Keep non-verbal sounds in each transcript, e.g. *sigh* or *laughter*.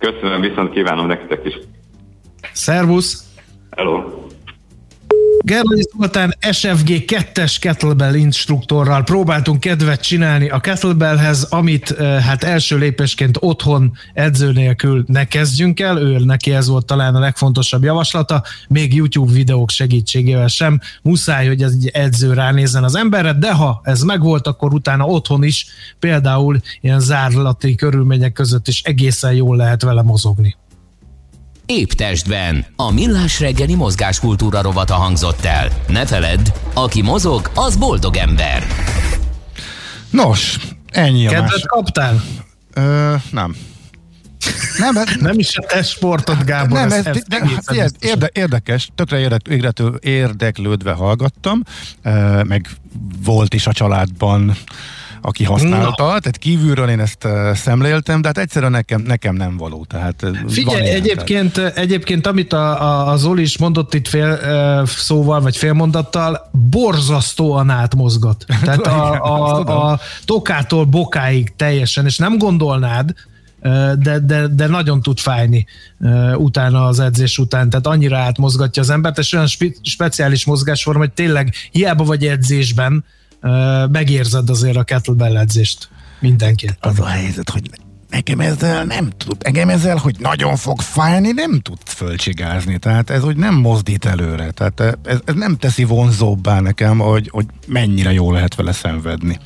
Köszönöm, viszont kívánom nektek is. Szervusz! Hello! Gerlai Zoltán SFG 2-es kettlebell instruktorral próbáltunk kedvet csinálni a kettlebellhez, amit hát első lépésként otthon edző nélkül ne kezdjünk el, ő neki ez volt talán a legfontosabb javaslata, még YouTube videók segítségével sem, muszáj, hogy egy edző ránézzen az emberre, de ha ez megvolt, akkor utána otthon is például ilyen zárlati körülmények között is egészen jól lehet vele mozogni. Épp testben. A millás reggeli mozgáskultúra rovata hangzott el. Ne feledd, aki mozog, az boldog ember. Nos, ennyi a Kedvet kaptál? Ö, nem. Nem, ez, nem is a te sportod, Gábor. Nem, ez, ez, ez, ez érde, érdekes, tökre érdeklődve, érdeklődve hallgattam, meg volt is a családban aki használta, Na. tehát kívülről én ezt uh, szemléltem, de hát egyszerűen nekem, nekem nem való. Tehát Figyelj, egyébként, tehát. egyébként amit a, a, a Zoli is mondott itt fél szóval, vagy félmondattal, borzasztóan átmozgat. *laughs* Tehát a, a, a, a tokától bokáig teljesen, és nem gondolnád, de, de, de nagyon tud fájni utána az edzés után, tehát annyira átmozgatja az embert, és olyan spe- speciális mozgásforma, hogy tényleg hiába vagy edzésben, megérzed azért a kettlebell edzést mindenképpen. Az a helyzet, hogy nekem ezzel nem tud, engem ezzel, hogy nagyon fog fájni, nem tud fölcsigázni, tehát ez úgy nem mozdít előre, tehát ez, ez nem teszi vonzóbbá nekem, hogy, hogy mennyire jó lehet vele szenvedni.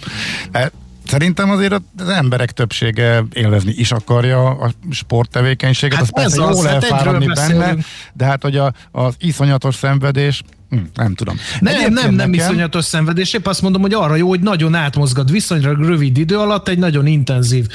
E, Szerintem azért az emberek többsége élvezni is akarja a sporttevékenységet, hát az persze jó lehet hát fáradni benne, de hát hogy a, az iszonyatos szenvedés, Hm, nem tudom. Nem, nem, nem, nem iszonyatos szenvedés, épp azt mondom, hogy arra jó, hogy nagyon átmozgat viszonylag rövid idő alatt egy nagyon intenzív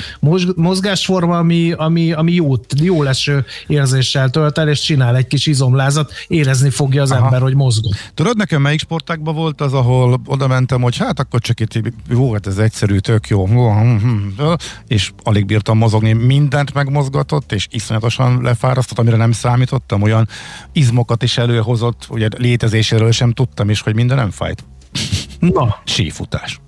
mozgásforma, ami, ami, ami jó, jó leső érzéssel tölt el, és csinál egy kis izomlázat, érezni fogja az Aha. ember, hogy mozgott. Tudod, nekem melyik sportákban volt az, ahol oda mentem, hogy hát akkor csak itt, jó, hát ez egyszerű, tök jó, hm, hm, és alig bírtam mozogni, mindent megmozgatott, és iszonyatosan lefárasztott, amire nem számítottam, olyan izmokat is előhozott, ugye létezés edzéséről sem tudtam is, hogy minden nem fájt. Na. *laughs* Sífutás.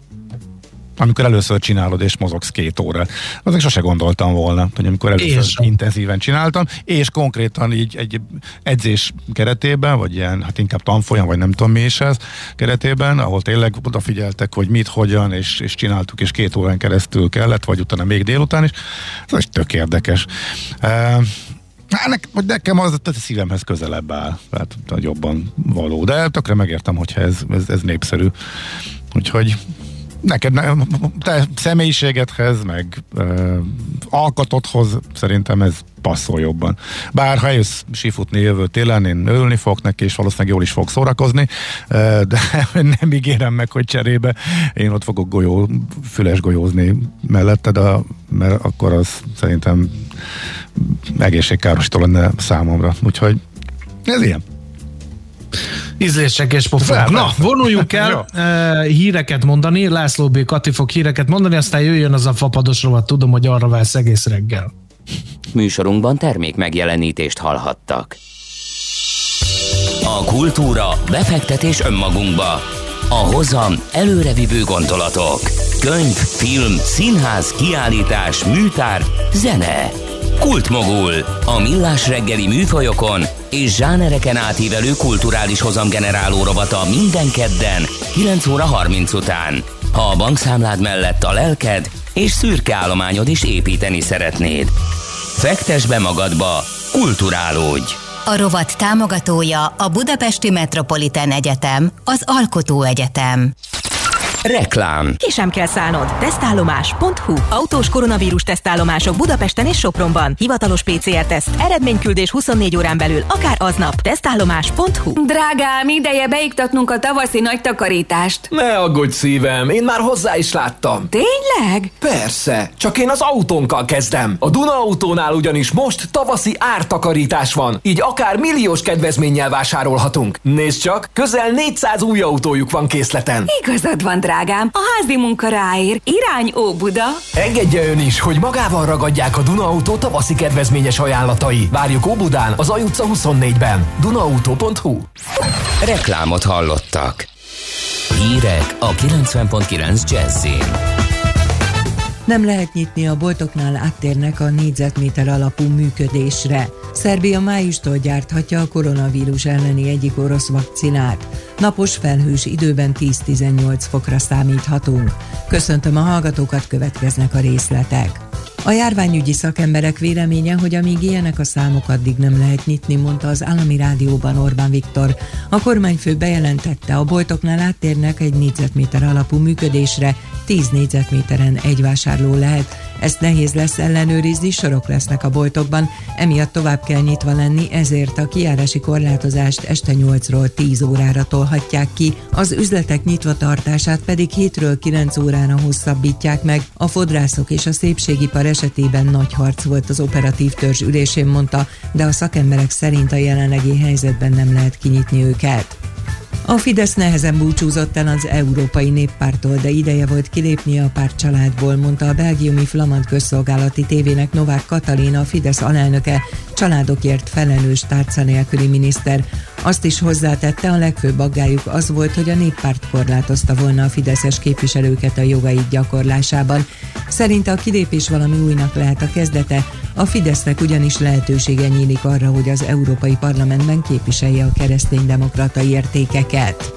Amikor először csinálod és mozogsz két órát. Azért sose gondoltam volna, hogy amikor először és intenzíven csináltam, és konkrétan így egy edzés keretében, vagy ilyen, hát inkább tanfolyam, vagy nem tudom mi is ez keretében, ahol tényleg odafigyeltek, hogy mit, hogyan, és, és csináltuk, és két órán keresztül kellett, vagy utána még délután is. Ez tök érdekes. Uh, Hát nekem az a szívemhez közelebb áll, tehát jobban való, de tökre megértem, hogyha ez, ez, ez népszerű. Úgyhogy neked, te személyiségedhez, meg ö, alkatodhoz szerintem ez passzol jobban. Bár ha eljössz sífutni jövő télen, én örülni fogok neki, és valószínűleg jól is fog szórakozni, de *laughs* nem ígérem meg, hogy cserébe én ott fogok golyó, füles golyózni melletted, mert akkor az szerintem egészségkárosító lenne számomra. Úgyhogy ez ilyen. Ízlések és pofák. Na, vonuljunk el uh, híreket mondani. László B. Kati fog híreket mondani, aztán jöjjön az a fapados rovat. Tudom, hogy arra válsz egész reggel. Műsorunkban termék megjelenítést hallhattak. A kultúra, befektetés önmagunkba. A hozam előrevívő gondolatok. Könyv, film, színház, kiállítás, műtár, zene. Kultmogul. A millás reggeli műfajokon és zsánereken átívelő kulturális hozamgeneráló rovata minden kedden 9 óra 30 után. Ha a bankszámlád mellett a lelked és szürke állományod is építeni szeretnéd. Fektes be magadba, kulturálódj! A rovat támogatója a Budapesti Metropolitán Egyetem, az Alkotó Egyetem. Reklám. Ki sem kell szállnod. Tesztállomás.hu Autós koronavírus tesztállomások Budapesten és Sopronban. Hivatalos PCR-teszt. Eredményküldés 24 órán belül, akár aznap. Tesztállomás.hu Drágám, ideje beiktatnunk a tavaszi nagy takarítást. Ne aggódj szívem, én már hozzá is láttam. Tényleg? Persze, csak én az autónkkal kezdem. A Duna autónál ugyanis most tavaszi ártakarítás van, így akár milliós kedvezménnyel vásárolhatunk. Nézd csak, közel 400 új autójuk van készleten. Igazad van, drágám, a házi munka ráér. Irány Óbuda. Engedje ön is, hogy magával ragadják a Duna Auto tavaszi kedvezményes ajánlatai. Várjuk Óbudán, az Aj utca 24-ben. Dunaauto.hu Reklámot hallottak. Hírek a 90.9 Jazzin. Nem lehet nyitni a boltoknál áttérnek a négyzetméter alapú működésre. Szerbia májustól gyárthatja a koronavírus elleni egyik orosz vakcinát. Napos felhős időben 10-18 fokra számíthatunk. Köszöntöm a hallgatókat, következnek a részletek. A járványügyi szakemberek véleménye, hogy amíg ilyenek a számok, addig nem lehet nyitni, mondta az állami rádióban Orbán Viktor. A kormányfő bejelentette, a boltoknál áttérnek egy négyzetméter alapú működésre, 10 négyzetméteren egy vásárló lehet. Ezt nehéz lesz ellenőrizni, sorok lesznek a boltokban, emiatt tovább kell nyitva lenni, ezért a kiárási korlátozást este 8-ról 10 órára tolhatják ki, az üzletek nyitva tartását pedig 7-ről 9 órára hosszabbítják meg. A fodrászok és a szépségipar esetében nagy harc volt az operatív törzs ülésén, mondta, de a szakemberek szerint a jelenlegi helyzetben nem lehet kinyitni őket. A Fidesz nehezen búcsúzott el az Európai Néppártól, de ideje volt kilépni a párt családból, mondta a belgiumi flamand közszolgálati tévének Novák Katalina, a Fidesz alelnöke, családokért felelős tárca nélküli miniszter. Azt is hozzátette, a legfőbb aggájuk az volt, hogy a néppárt korlátozta volna a fideszes képviselőket a jogaik gyakorlásában. Szerinte a kilépés valami újnak lehet a kezdete, a Fidesznek ugyanis lehetősége nyílik arra, hogy az Európai Parlamentben képviselje a kereszténydemokrata értékeket.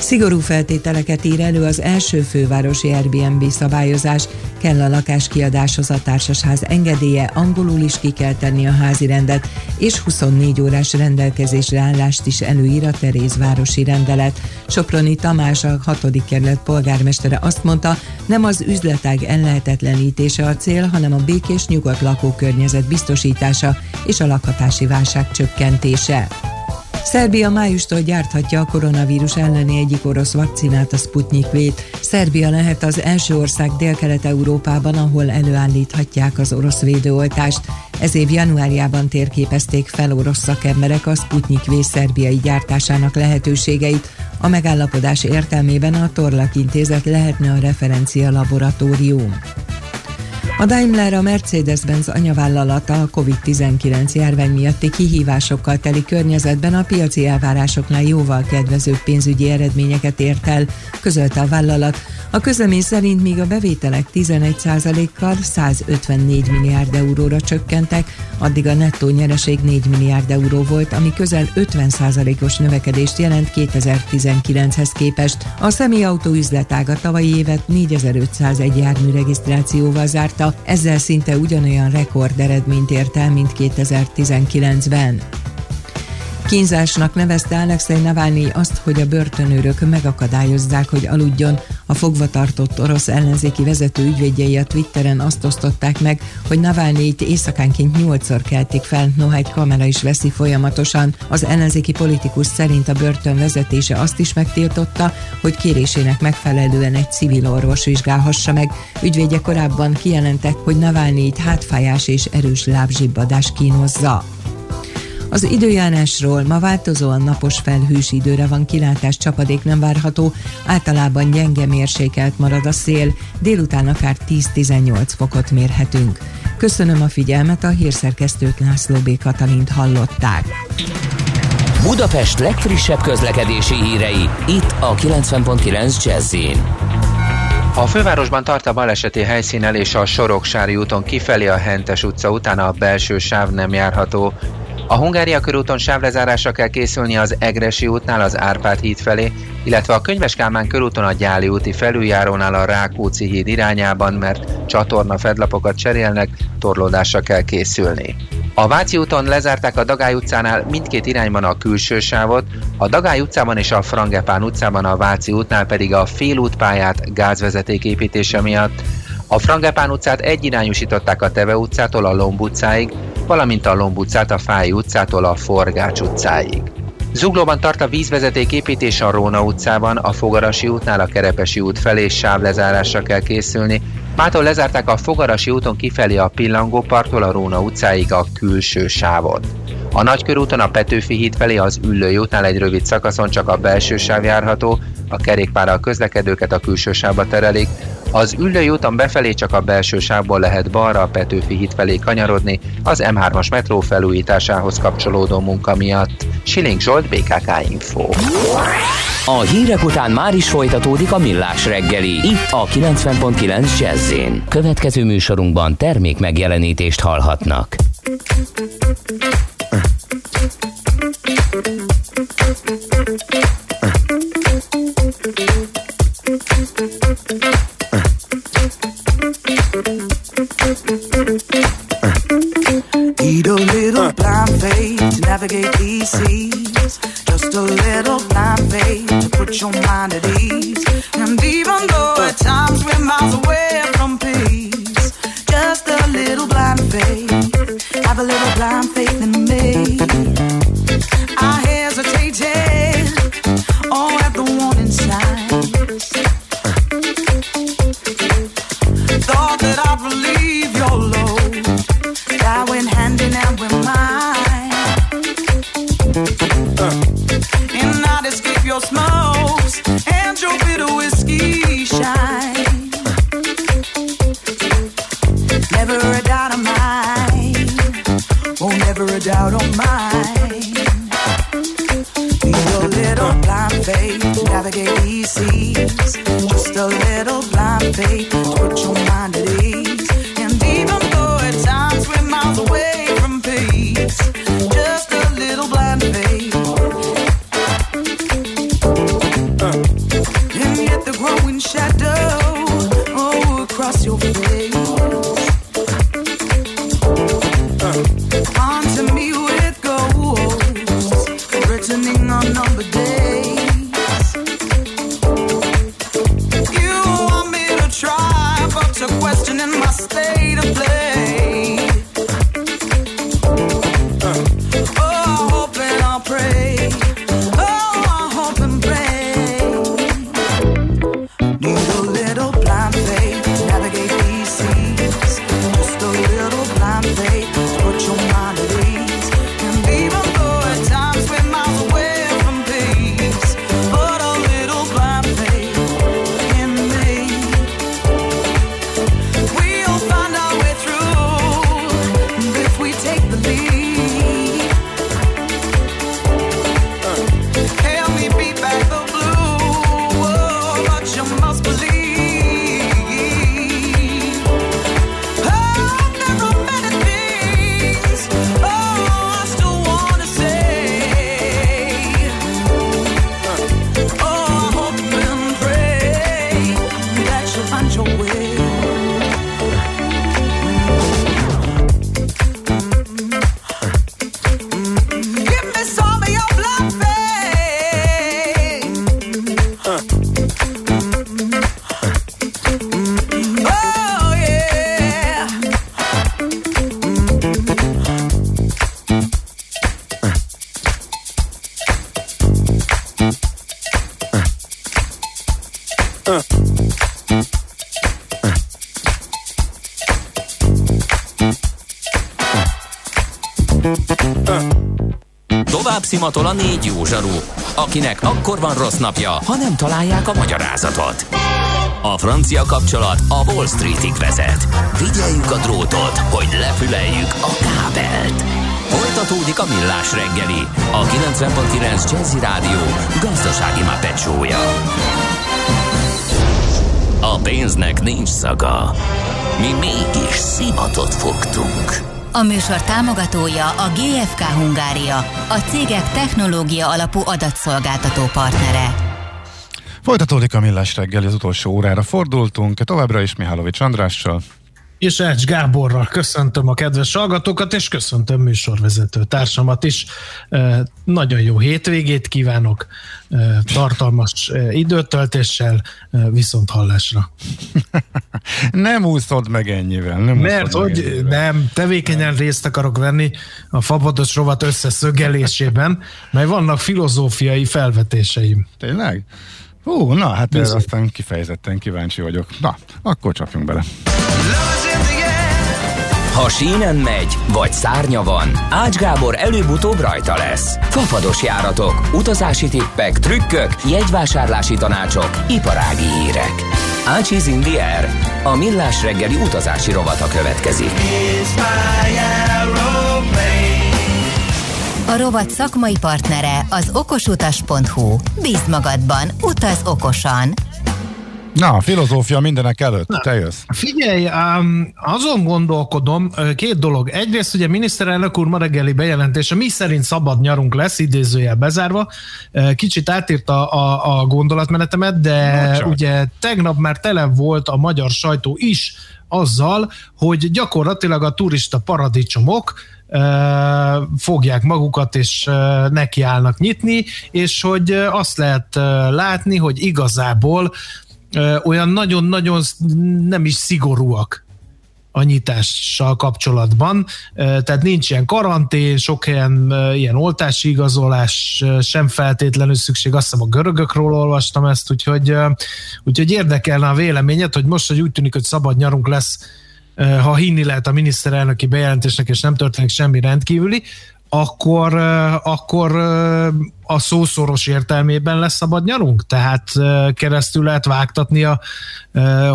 Szigorú feltételeket ír elő az első fővárosi Airbnb szabályozás, kell a lakáskiadáshoz a társasház engedélye, angolul is ki kell tenni a házi rendet, és 24 órás rendelkezésre állást is előír a Terézvárosi rendelet. Soproni Tamás, a 6. kerület polgármestere azt mondta, nem az üzletág ellehetetlenítése a cél, hanem a békés nyugodt lakókörnyezet biztosítása és a lakhatási válság csökkentése. Szerbia májustól gyárthatja a koronavírus elleni egyik orosz vakcinát, a Sputnik V-t. Szerbia lehet az első ország Dél-Kelet-Európában, ahol előállíthatják az orosz védőoltást. Ez év januárjában térképezték fel orosz szakemberek a Sputnik V szerbiai gyártásának lehetőségeit. A megállapodás értelmében a Torlak intézet lehetne a referencia laboratórium. A Daimler a Mercedes-Benz anyavállalata a COVID-19 járvány miatti kihívásokkal teli környezetben a piaci elvárásoknál jóval kedvezőbb pénzügyi eredményeket ért el, közölte a vállalat. A közlemény szerint míg a bevételek 11%-kal 154 milliárd euróra csökkentek, addig a nettó nyereség 4 milliárd euró volt, ami közel 50%-os növekedést jelent 2019-hez képest. A személyautó üzletága tavalyi évet 4501 jármű regisztrációval zárta, ezzel szinte ugyanolyan rekord eredményt ért el, mint 2019-ben. Kínzásnak nevezte Alexei Navalnyi azt, hogy a börtönőrök megakadályozzák, hogy aludjon. A fogvatartott orosz ellenzéki vezető ügyvédjei a Twitteren azt osztották meg, hogy Navalnyit éjszakánként nyolcszor keltik fel, noha egy kamera is veszi folyamatosan. Az ellenzéki politikus szerint a börtön vezetése azt is megtiltotta, hogy kérésének megfelelően egy civil orvos vizsgálhassa meg. Ügyvédje korábban kijelentett, hogy Navalnyit hátfájás és erős lábzsibbadás kínozza. Az időjárásról ma változóan napos felhős időre van kilátás, csapadék nem várható, általában gyenge mérsékelt marad a szél, délután akár 10-18 fokot mérhetünk. Köszönöm a figyelmet, a hírszerkesztőt László B. Katalint hallották. Budapest legfrissebb közlekedési hírei, itt a 90.9 jazz a fővárosban tart a baleseti helyszínen és a Soroksári úton kifelé a Hentes utca után a belső sáv nem járható. A Hungária körúton sávlezárásra kell készülni az Egresi útnál az Árpád híd felé, illetve a Könyves Kálmán körúton a Gyáli úti felüljárónál a Rákóczi híd irányában, mert csatorna fedlapokat cserélnek, torlódásra kell készülni. A Váci úton lezárták a Dagály utcánál mindkét irányban a külső sávot, a Dagály utcában és a Frangepán utcában a Váci útnál pedig a félútpályát gázvezeték építése miatt. A Frangepán utcát egyirányosították a Teve utcától a Lomb utcáig, valamint a Lomb utcát a Fáj utcától a Forgács utcáig. Zuglóban tart a vízvezeték építés a Róna utcában, a Fogarasi útnál a Kerepesi út felé sávlezárásra kell készülni, mától lezárták a Fogarasi úton kifelé a Pillangóparktól a Róna utcáig a külső sávot. A Nagykörúton a Petőfi híd felé az Üllői útnál egy rövid szakaszon csak a belső sáv járható, a kerékpárral közlekedőket a külső sávba terelik, az Üllői úton befelé csak a belső sávból lehet balra a Petőfi híd felé kanyarodni, az M3-as metró felújításához kapcsolódó munka miatt. Siling Zsolt, BKK Info. A hírek után már is folytatódik a millás reggeli. Itt a 90.9 jazz Következő műsorunkban termék megjelenítést hallhatnak. Need a navigate these seas. Just a little blind faith to put your mind Tovább szimatol a négy jó zsaru, akinek akkor van rossz napja, ha nem találják a magyarázatot. A francia kapcsolat a Wall Streetig vezet. Figyeljük a drótot, hogy lefüleljük a kábelt. Folytatódik a millás reggeli, a 90.9 Jazzy Rádió gazdasági mapetsója. Pénznek nincs szaga. Mi mégis szimatot fogtunk. A műsor támogatója a GFK Hungária, a cégek technológia alapú adatszolgáltató partnere. Folytatódik a millás reggeli, az utolsó órára fordultunk, továbbra is Mihálovics Andrással. És Ács Gáborral köszöntöm a kedves hallgatókat, és köszöntöm műsorvezető társamat is. Nagyon jó hétvégét kívánok, tartalmas időtöltéssel, viszont hallásra. *laughs* nem úszod meg ennyivel. Nem Mert hogy ennyivel. nem, tevékenyen részt akarok venni a fapados rovat összeszögelésében, mert vannak filozófiai felvetéseim. Tényleg? Ó, na, hát ez aztán kifejezetten kíváncsi vagyok. Na, akkor csapjunk bele. Ha sínen megy, vagy szárnya van, Ács Gábor előbb-utóbb rajta lesz. Fafados járatok, utazási tippek, trükkök, jegyvásárlási tanácsok, iparági hírek. Ácsiz in the air. A millás reggeli utazási rovata következik. A A rovat szakmai partnere az okosutas.hu. Bízd magadban, utaz okosan! Na, filozófia mindenek előtt, Na, te jössz. Figyelj, um, azon gondolkodom, két dolog. Egyrészt ugye miniszterelnök úr ma reggeli bejelentése, mi szerint szabad nyarunk lesz, idézőjel bezárva. Kicsit átírta a, a gondolatmenetemet, de Bocsánat. ugye tegnap már tele volt a magyar sajtó is azzal, hogy gyakorlatilag a turista paradicsomok fogják magukat, és nekiállnak nyitni, és hogy azt lehet látni, hogy igazából olyan nagyon-nagyon nem is szigorúak a nyitással kapcsolatban. Tehát nincs ilyen karantén, sok helyen ilyen oltási igazolás sem feltétlenül szükség. Azt hiszem a görögökről olvastam ezt, úgyhogy, úgyhogy érdekelne a véleményed, hogy most, hogy úgy tűnik, hogy szabad nyarunk lesz, ha hinni lehet a miniszterelnöki bejelentésnek, és nem történik semmi rendkívüli, akkor, akkor a szószoros értelmében lesz szabad nyarunk? Tehát keresztül lehet vágtatni a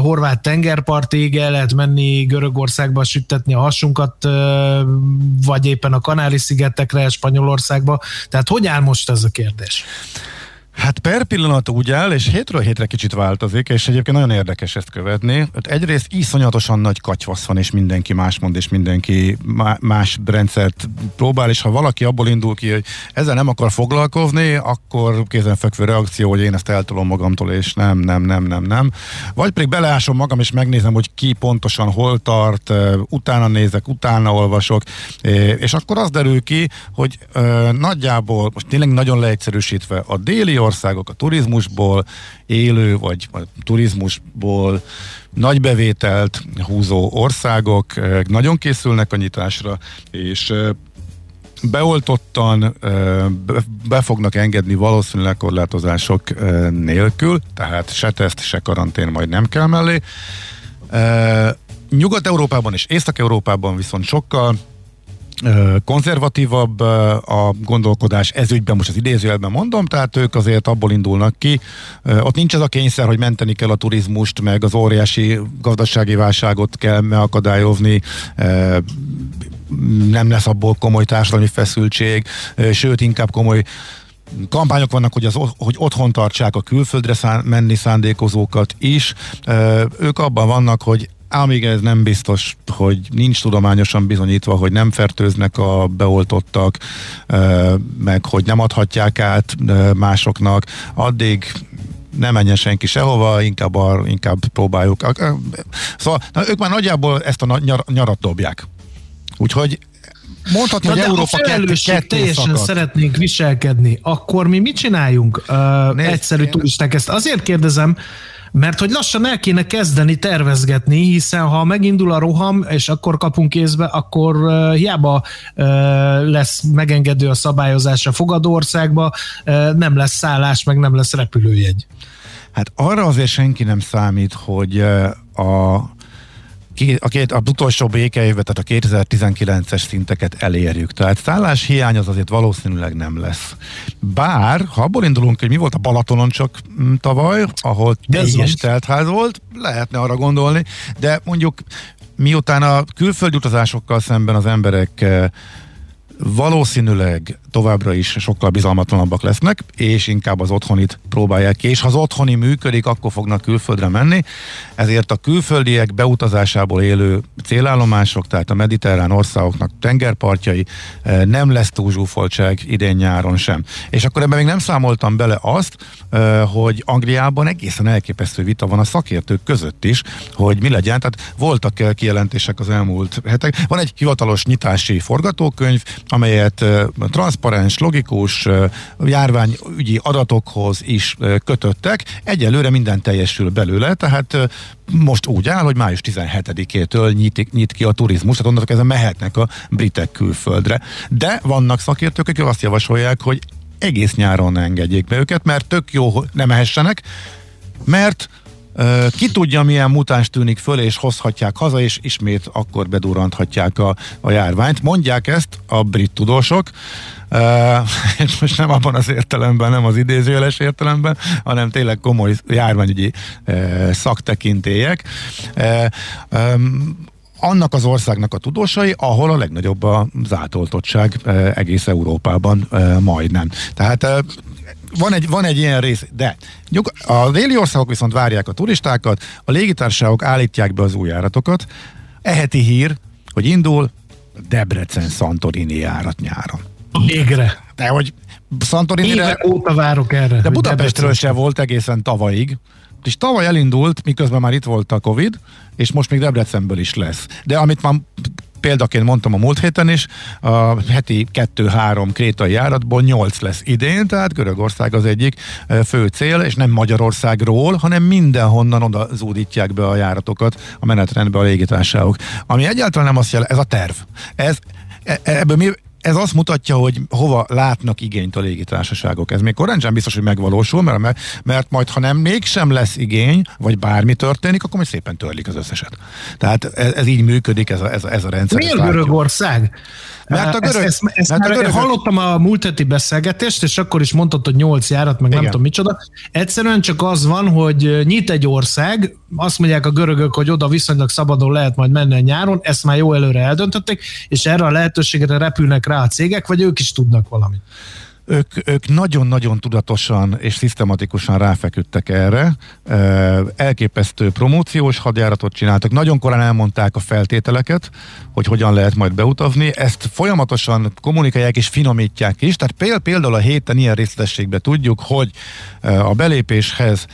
horvát tengerpartig, el lehet menni Görögországba, süttetni a hasunkat, vagy éppen a Kanári-szigetekre, Spanyolországba. Tehát hogy áll most ez a kérdés? Hát per pillanat úgy áll, és hétről hétre kicsit változik, és egyébként nagyon érdekes ezt követni. Hát egyrészt iszonyatosan nagy katyvasz van, és mindenki más mond, és mindenki más rendszert próbál, és ha valaki abból indul ki, hogy ezzel nem akar foglalkozni, akkor kézenfekvő reakció, hogy én ezt eltolom magamtól, és nem, nem, nem, nem, nem. Vagy pedig beleásom magam, és megnézem, hogy ki pontosan hol tart, utána nézek, utána olvasok, és akkor az derül ki, hogy nagyjából, most tényleg nagyon leegyszerűsítve, a déli országok a turizmusból élő, vagy turizmusból nagy bevételt húzó országok nagyon készülnek a nyitásra, és beoltottan be fognak engedni valószínűleg korlátozások nélkül, tehát se teszt, se karantén majd nem kell mellé. Nyugat-Európában és Észak-Európában viszont sokkal konzervatívabb a gondolkodás ezügyben, most az idézőjelben mondom, tehát ők azért abból indulnak ki. Ott nincs ez a kényszer, hogy menteni kell a turizmust, meg az óriási gazdasági válságot kell megakadályozni, nem lesz abból komoly társadalmi feszültség, sőt inkább komoly kampányok vannak, hogy, az, hogy otthon tartsák a külföldre szán, menni szándékozókat is. Ők abban vannak, hogy amíg ez nem biztos, hogy nincs tudományosan bizonyítva, hogy nem fertőznek a beoltottak, meg hogy nem adhatják át másoknak, addig nem menjen senki sehova, inkább, ar, inkább próbáljuk. Szóval na, ők már nagyjából ezt a nyar, nyarat dobják. Úgyhogy mondhatni, hogy Európa kettő, teljesen szakad. szeretnénk viselkedni, akkor mi mit csináljunk? Uh, Nézd, egyszerű turisták. Ezt azért kérdezem, mert hogy lassan el kéne kezdeni tervezgetni, hiszen ha megindul a roham, és akkor kapunk kézbe, akkor uh, hiába uh, lesz megengedő a szabályozás a fogadó országba, uh, nem lesz szállás, meg nem lesz repülőjegy. Hát arra azért senki nem számít, hogy a a két, a utolsó békeévben, tehát a 2019-es szinteket elérjük. Tehát szállás hiány az azért valószínűleg nem lesz. Bár, ha abból indulunk, hogy mi volt a Balatonon csak mm, tavaly, ahol teljes teltház volt, lehetne arra gondolni, de mondjuk miután a külföldi utazásokkal szemben az emberek eh, valószínűleg továbbra is sokkal bizalmatlanabbak lesznek, és inkább az otthonit próbálják ki, és ha az otthoni működik, akkor fognak külföldre menni, ezért a külföldiek beutazásából élő célállomások, tehát a mediterrán országoknak tengerpartjai eh, nem lesz túlzsúfoltság idén nyáron sem. És akkor ebben még nem számoltam bele azt, eh, hogy Angliában egészen elképesztő vita van a szakértők között is, hogy mi legyen, tehát voltak kijelentések az elmúlt hetek. Van egy hivatalos nyitási forgatókönyv, amelyet transzparens, logikus járványügyi adatokhoz is kötöttek. Egyelőre minden teljesül belőle, tehát most úgy áll, hogy május 17-től nyit, nyit ki a turizmus, tehát onnantól ezen mehetnek a britek külföldre. De vannak szakértők, akik azt javasolják, hogy egész nyáron engedjék be őket, mert tök jó, hogy nem mehessenek, mert ki tudja, milyen mutáns tűnik föl, és hozhatják haza, és ismét akkor bedurranthatják a, a járványt. Mondják ezt a brit tudósok, *laughs* és most nem abban az értelemben, nem az idézőjeles értelemben, hanem tényleg komoly járványügyi szaktekintélyek. Annak az országnak a tudósai, ahol a legnagyobb az átoltottság egész Európában majdnem. Tehát van egy, van egy ilyen rész, de a déli országok viszont várják a turistákat, a légitársaságok állítják be az új járatokat. Eheti hír, hogy indul Debrecen-Santorini járat nyáron. Végre. De hogy Santorini-re... Évek óta várok erre. De Budapestről se volt egészen tavalyig. És tavaly elindult, miközben már itt volt a Covid, és most még Debrecenből is lesz. De amit már példaként mondtam a múlt héten is, a heti 2-3 krétai járatból 8 lesz idén, tehát Görögország az egyik fő cél, és nem Magyarországról, hanem mindenhonnan oda zúdítják be a járatokat a menetrendbe a légitársaságok. Ami egyáltalán nem azt jelenti, ez a terv. Ez, e, ebből mi ez azt mutatja, hogy hova látnak igényt a légitársaságok. Ez még korán sem biztos, hogy megvalósul, mert, mert majd, ha nem mégsem lesz igény, vagy bármi történik, akkor majd szépen törlik az összeset. Tehát ez, ez így működik, ez a, ez a, ez a rendszer. Miért Görögország? Mert a görög, ezt, ezt, ezt mert már a görög... hallottam a múlt heti beszélgetést, és akkor is mondtad, hogy nyolc járat, meg Igen. nem tudom micsoda. Egyszerűen csak az van, hogy nyit egy ország, azt mondják a görögök, hogy oda viszonylag szabadon lehet majd menni a nyáron, ezt már jó előre eldöntötték, és erre a lehetőségre repülnek rá a cégek, vagy ők is tudnak valamit ők, ők nagyon-nagyon tudatosan és szisztematikusan ráfeküdtek erre. Elképesztő promóciós hadjáratot csináltak. Nagyon korán elmondták a feltételeket, hogy hogyan lehet majd beutazni. Ezt folyamatosan kommunikálják és finomítják is. Tehát például a héten ilyen részletességben tudjuk, hogy a belépéshez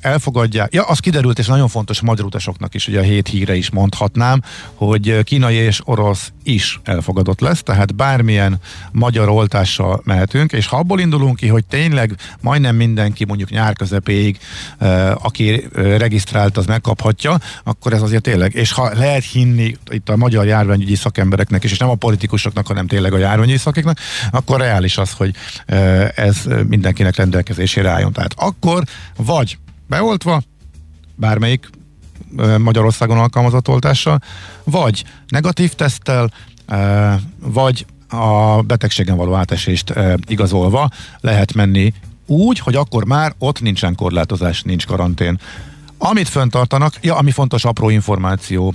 elfogadják. Ja, az kiderült, és nagyon fontos magyar utasoknak is, ugye a hét híre is mondhatnám, hogy kínai és orosz is elfogadott lesz, tehát bármilyen magyar oltással mehetünk, és ha abból indulunk ki, hogy tényleg majdnem mindenki mondjuk nyár közepéig, aki regisztrált, az megkaphatja, akkor ez azért tényleg, és ha lehet hinni itt a magyar járványügyi szakembereknek is, és nem a politikusoknak, hanem tényleg a járványügyi szakiknak, akkor reális az, hogy ez mindenkinek rendelkezésére álljon. Tehát akkor vagy beoltva, bármelyik Magyarországon alkalmazott oltással, vagy negatív teszttel, vagy a betegségen való átesést igazolva lehet menni úgy, hogy akkor már ott nincsen korlátozás, nincs karantén. Amit föntartanak, ja, ami fontos apró információ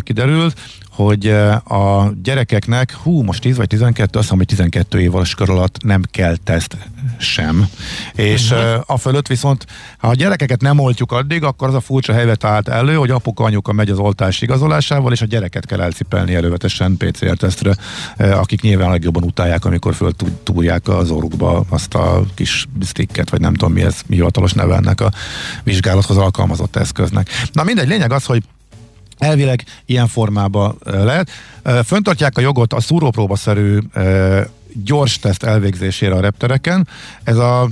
kiderült, hogy a gyerekeknek, hú, most 10 vagy 12, azt hiszem, hogy 12 év kör alatt nem kell teszt sem. És uh-huh. a fölött viszont, ha a gyerekeket nem oltjuk addig, akkor az a furcsa helyzet állt elő, hogy apuka, anyuka megy az oltás igazolásával, és a gyereket kell elcipelni elővetesen PCR tesztre, akik nyilván legjobban utálják, amikor föl túrják az orrukba azt a kis sticket, vagy nem tudom mi ez, mi hivatalos neve ennek a vizsgálathoz alkalmazott eszköznek. Na mindegy, lényeg az, hogy Elvileg ilyen formában lehet. Föntartják a jogot a szúrópróbaszerű gyors teszt elvégzésére a reptereken. Ez a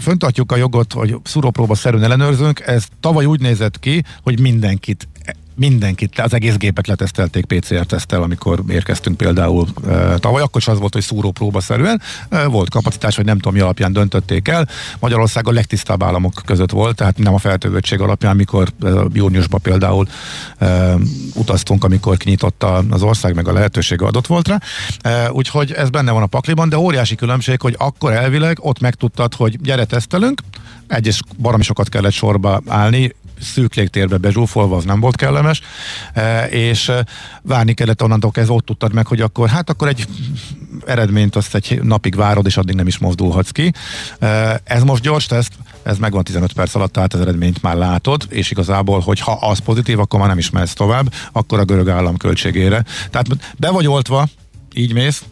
föntartjuk a jogot, hogy szúrópróba szerűen ellenőrzünk, ez tavaly úgy nézett ki, hogy mindenkit mindenkit, az egész gépet letesztelték PCR-tesztel, amikor érkeztünk például e, tavaly, akkor is az volt, hogy szúrópróba szerűen e, volt kapacitás, vagy nem tudom, mi alapján döntötték el. Magyarország a legtisztább államok között volt, tehát nem a feltövöttség alapján, mikor e, júniusban például e, utaztunk, amikor kinyitotta az ország, meg a lehetőség adott volt rá. E, úgyhogy ez benne van a pakliban, de óriási különbség, hogy akkor elvileg ott megtudtad, hogy gyere tesztelünk, egyes baromi sokat kellett sorba állni, szűk légtérbe bezsúfolva, az nem volt kellemes, e, és e, várni kellett onnantól kezdve, ott tudtad meg, hogy akkor hát akkor egy eredményt azt egy napig várod, és addig nem is mozdulhatsz ki. E, ez most gyors teszt, ez megvan 15 perc alatt, tehát az eredményt már látod, és igazából, hogy ha az pozitív, akkor már nem is mehetsz tovább, akkor a görög állam költségére. Tehát be vagy oltva, így mész,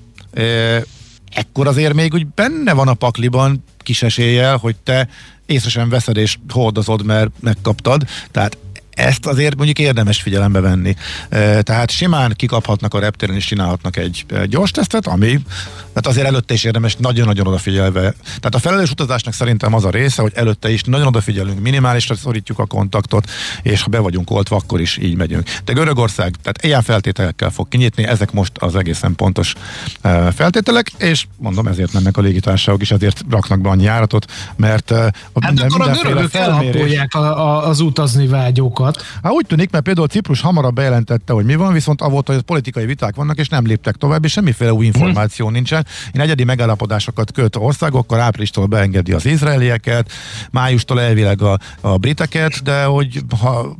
ekkor azért még úgy benne van a pakliban kis eséllyel, hogy te észre sem veszed és hordozod, mert megkaptad. Tehát ezt azért mondjuk érdemes figyelembe venni. Tehát simán kikaphatnak a reptéren és csinálhatnak egy gyors tesztet, ami tehát azért előtte is érdemes nagyon-nagyon odafigyelve. Tehát a felelős utazásnak szerintem az a része, hogy előtte is nagyon odafigyelünk, minimálisra szorítjuk a kontaktot, és ha be vagyunk oltva, akkor is így megyünk. De Görögország, tehát ilyen feltételekkel fog kinyitni, ezek most az egészen pontos feltételek, és mondom, ezért mennek a légitársaságok is, ezért raknak be annyi járatot, mert a hát minden, akkor a görögök felmérés... a, a, az utazni vágyókat alatt. Hát úgy tűnik, mert például Ciprus hamarabb bejelentette, hogy mi van, viszont avvolt, hogy politikai viták vannak, és nem léptek tovább, és semmiféle új információ hmm. nincsen. Én egyedi megállapodásokat köt országokkal, áprilistól beengedi az izraelieket, májustól elvileg a, a briteket, de hogy ha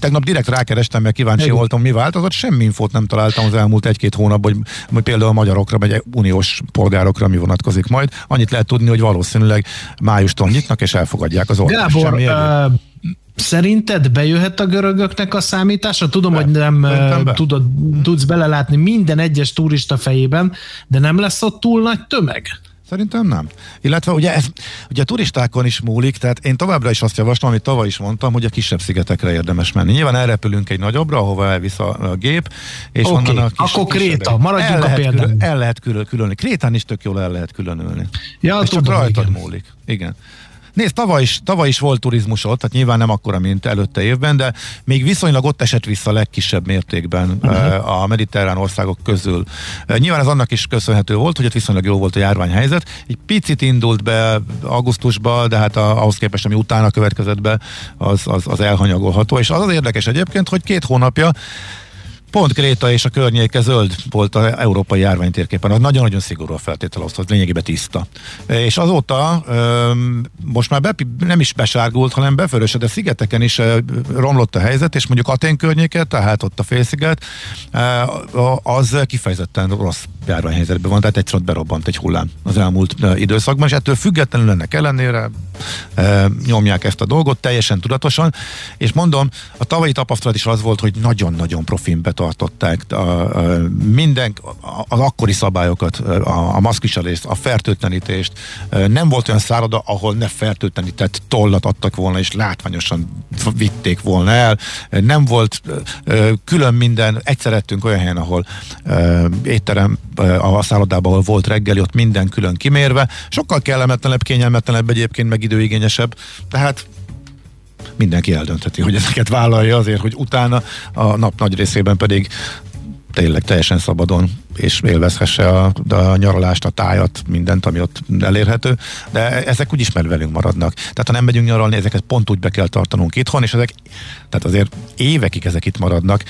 tegnap direkt rákerestem, mert kíváncsi Igen. voltam, mi változott, semmi infót nem találtam az elmúlt egy-két hónapban, hogy, hogy például a magyarokra, vagy uniós polgárokra mi vonatkozik majd. Annyit lehet tudni, hogy valószínűleg májustól nyitnak, és elfogadják az. Gábor, uh, Szerinted bejöhet a görögöknek a számítása? Tudom, be. hogy nem be. tudod, tudsz belelátni minden egyes turista fejében, de nem lesz ott túl nagy tömeg? Szerintem nem. Illetve ugye, ez, ugye a turistákon is múlik, tehát én továbbra is azt javaslom, amit tavaly is mondtam, hogy a kisebb szigetekre érdemes menni. Nyilván elrepülünk egy nagyobbra, ahova elvisz a, a gép, és okay. onnan a kis, Akkor Kréta, maradjunk el a példán. Külön, el lehet külön, különülni. Krétán is tök jól el lehet különülni. Ja, és tudom, csak rajtad igen. múlik. Igen. Nézd, tavaly is, tavaly is volt turizmus ott, tehát nyilván nem akkora, mint előtte évben, de még viszonylag ott esett vissza legkisebb mértékben uh-huh. a mediterrán országok közül. Nyilván ez annak is köszönhető volt, hogy ott viszonylag jó volt a járványhelyzet. Egy picit indult be augusztusba, de hát ahhoz képest, ami utána következett be, az, az, az elhanyagolható. És az az érdekes egyébként, hogy két hónapja Pont Kréta és a környéke zöld volt az európai járványtérképen. Az nagyon-nagyon szigorú a feltétel az, hogy lényegében tiszta. És azóta most már be, nem is besárgult, hanem beförösödött, de szigeteken is romlott a helyzet, és mondjuk Atén környéke, tehát ott a félsziget, az kifejezetten rossz járványhelyzetben van, tehát egyszer ott berobbant egy hullám az elmúlt időszakban, és ettől függetlenül ennek ellenére nyomják ezt a dolgot teljesen tudatosan, és mondom, a tavalyi tapasztalat is az volt, hogy nagyon-nagyon profin betartották a, a, minden, az akkori szabályokat, a, a maszkviselést, a fertőtlenítést. Nem volt olyan szárada, ahol ne fertőtlenített tollat adtak volna, és látványosan vitték volna el. Nem volt külön minden, egyszer ettünk olyan helyen, ahol étterem a szállodában, ahol volt reggeli, ott minden külön kimérve. Sokkal kellemetlenebb, kényelmetlenebb egyébként, meg időigényesebb. Tehát mindenki eldöntheti, hogy ezeket vállalja azért, hogy utána a nap nagy részében pedig tényleg teljesen szabadon és élvezhesse a, a nyaralást, a tájat, mindent, ami ott elérhető, de ezek úgy ismer velünk maradnak. Tehát ha nem megyünk nyaralni, ezeket pont úgy be kell tartanunk itthon, és ezek, tehát azért évekig ezek itt maradnak.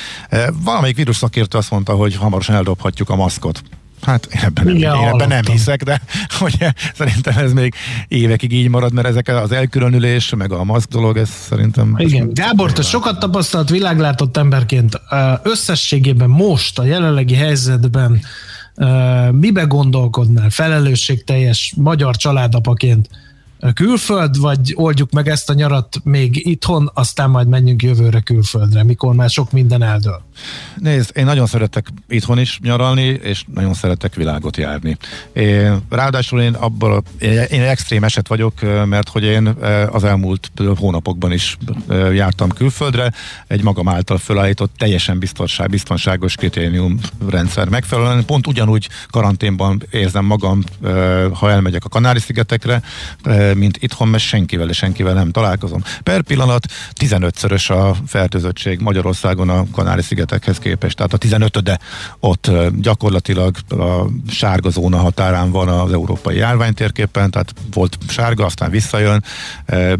Valamelyik vírus szakértő azt mondta, hogy hamarosan eldobhatjuk a maszkot. Hát én ebben, nem, én ebben nem hiszek, de *laughs* hogy szerintem ez még évekig így marad, mert ezek az elkülönülés, meg a maszk dolog, ez szerintem... Igen, Gábor, te sokat tapasztalt világlátott emberként. Összességében most, a jelenlegi helyzetben mibe gondolkodnál felelősségteljes magyar családapaként? Külföld, vagy oldjuk meg ezt a nyarat még itthon, aztán majd menjünk jövőre külföldre, mikor már sok minden eldől? Nézd, én nagyon szeretek itthon is nyaralni, és nagyon szeretek világot járni. Én, ráadásul én abban, én, extrém eset vagyok, mert hogy én az elmúlt hónapokban is jártam külföldre, egy magam által felállított teljesen biztonság, biztonságos kritérium rendszer megfelelően. Pont ugyanúgy karanténban érzem magam, ha elmegyek a Kanári-szigetekre, mint itthon, mert senkivel és senkivel nem találkozom. Per pillanat 15-szörös a fertőzöttség Magyarországon a Kanári-szigetekhez képest, tehát a 15-de ott gyakorlatilag a sárga zóna határán van az európai járványtérképen, tehát volt sárga, aztán visszajön,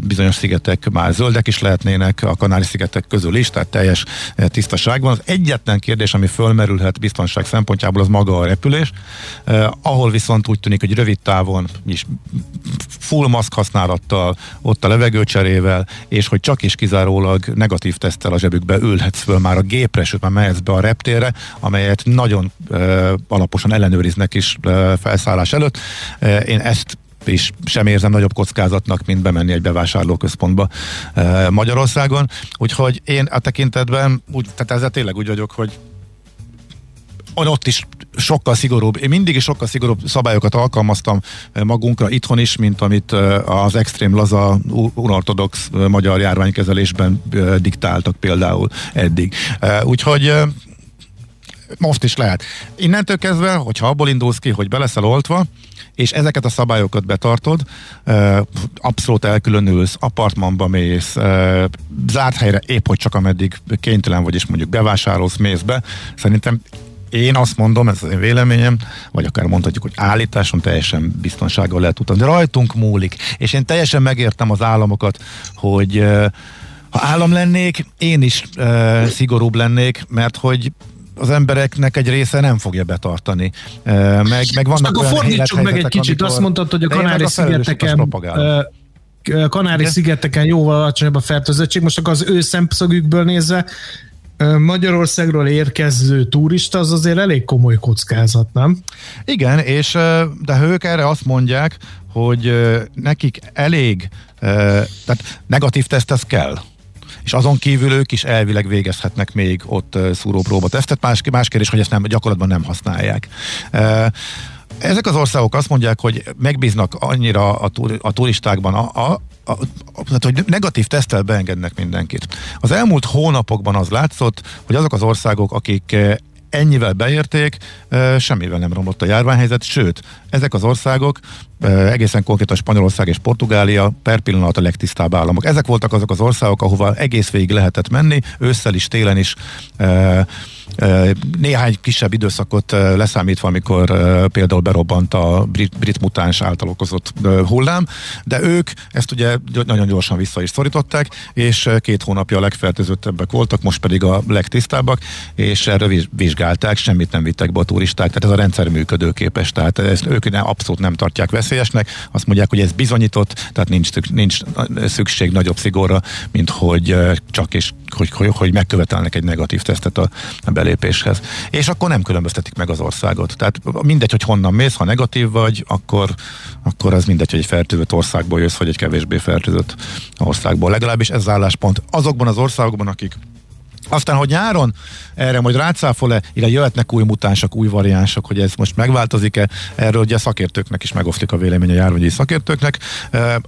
bizonyos szigetek már zöldek is lehetnének, a Kanári-szigetek közül is, tehát teljes tisztaság van. Az egyetlen kérdés, ami fölmerülhet biztonság szempontjából, az maga a repülés, ahol viszont úgy tűnik, hogy rövid távon is full maszk használattal, ott a levegőcserével, és hogy csak is kizárólag negatív tesztel a zsebükbe ülhetsz föl már a gépre, sőt már mehetsz be a reptérre, amelyet nagyon uh, alaposan ellenőriznek is uh, felszállás előtt. Én ezt és sem érzem nagyobb kockázatnak, mint bemenni egy bevásárlóközpontba e, Magyarországon. Úgyhogy én a tekintetben, úgy, tehát ezzel tényleg úgy vagyok, hogy ott is sokkal szigorúbb, én mindig is sokkal szigorúbb szabályokat alkalmaztam eh, magunkra itthon is, mint amit eh, az extrém laza unortodox eh, magyar járványkezelésben diktáltak például eddig. Úgyhogy most is lehet. Innentől kezdve, hogyha abból indulsz ki, hogy beleszel oltva, és ezeket a szabályokat betartod, abszolút elkülönülsz, apartmanba mész, zárt helyre épp, hogy csak ameddig kénytelen vagy, és mondjuk bevásárolsz, mész be, szerintem én azt mondom, ez az én véleményem, vagy akár mondhatjuk, hogy állításon teljesen biztonsággal lehet utazni. Rajtunk múlik. És én teljesen megértem az államokat, hogy ha állam lennék, én is uh, szigorúbb lennék, mert hogy az embereknek egy része nem fogja betartani. Meg, meg vannak Csak olyan fordítsuk meg egy kicsit, amikor, azt mondtad, hogy a Kanári-szigeteken Kanári-szigeteken jóval alacsonyabb a fertőzöttség. Most akkor az ő szemszögükből nézve Magyarországról érkező turista az azért elég komoly kockázat, nem? Igen, és de ők erre azt mondják, hogy nekik elég, tehát negatív teszt ez kell és azon kívül ők is elvileg végezhetnek még ott szúrópróba tesztet, más, más kérdés, hogy ezt nem, gyakorlatban nem használják. Ezek az országok azt mondják, hogy megbíznak annyira a, a turistákban, a, a, a, a, hogy negatív tesztel beengednek mindenkit. Az elmúlt hónapokban az látszott, hogy azok az országok, akik ennyivel beérték, semmivel nem romlott a járványhelyzet, sőt, ezek az országok, egészen konkrétan Spanyolország és Portugália per pillanat a legtisztább államok. Ezek voltak azok az országok, ahova egész végig lehetett menni, ősszel is, télen is, néhány kisebb időszakot leszámítva, amikor például berobbant a brit, brit mutáns által okozott hullám, de ők ezt ugye nagyon gyorsan vissza is szorították, és két hónapja a legfertőzöttebbek voltak, most pedig a legtisztábbak, és erről vizsgálták, semmit nem vittek be a turisták, tehát ez a rendszer működőképes, tehát ezt ők abszolút nem tartják veszélyesnek, azt mondják, hogy ez bizonyított, tehát nincs, nincs szükség nagyobb szigorra, mint hogy csak és hogy, hogy, hogy megkövetelnek egy negatív tesztet a, a belépéshez. És akkor nem különböztetik meg az országot. Tehát mindegy, hogy honnan mész, ha negatív vagy, akkor, akkor az mindegy, hogy egy fertőzött országból jössz, vagy egy kevésbé fertőzött országból. Legalábbis ez az álláspont azokban az országokban, akik aztán, hogy nyáron erre majd rácáfol-e, ide jöhetnek új mutánsok, új variánsok, hogy ez most megváltozik-e, erről ugye szakértőknek is megosztik a vélemény a járványi szakértőknek.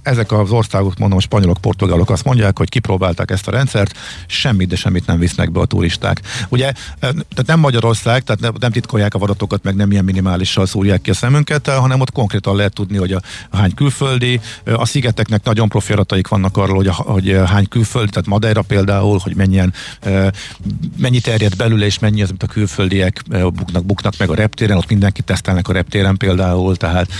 Ezek az országok, mondom, spanyolok, portugálok azt mondják, hogy kipróbálták ezt a rendszert, semmit, de semmit nem visznek be a turisták. Ugye, tehát nem Magyarország, tehát nem, titkolják a adatokat, meg nem ilyen minimálisan szúrják ki a szemünket, hanem ott konkrétan lehet tudni, hogy a, a hány külföldi, a szigeteknek nagyon profi vannak arról, hogy, a, hogy hány külföldi, tehát Madeira például, hogy mennyien mennyi terjed belül, és mennyi az, amit a külföldiek buknak, buknak meg a reptéren, ott mindenki tesztelnek a reptéren például, tehát,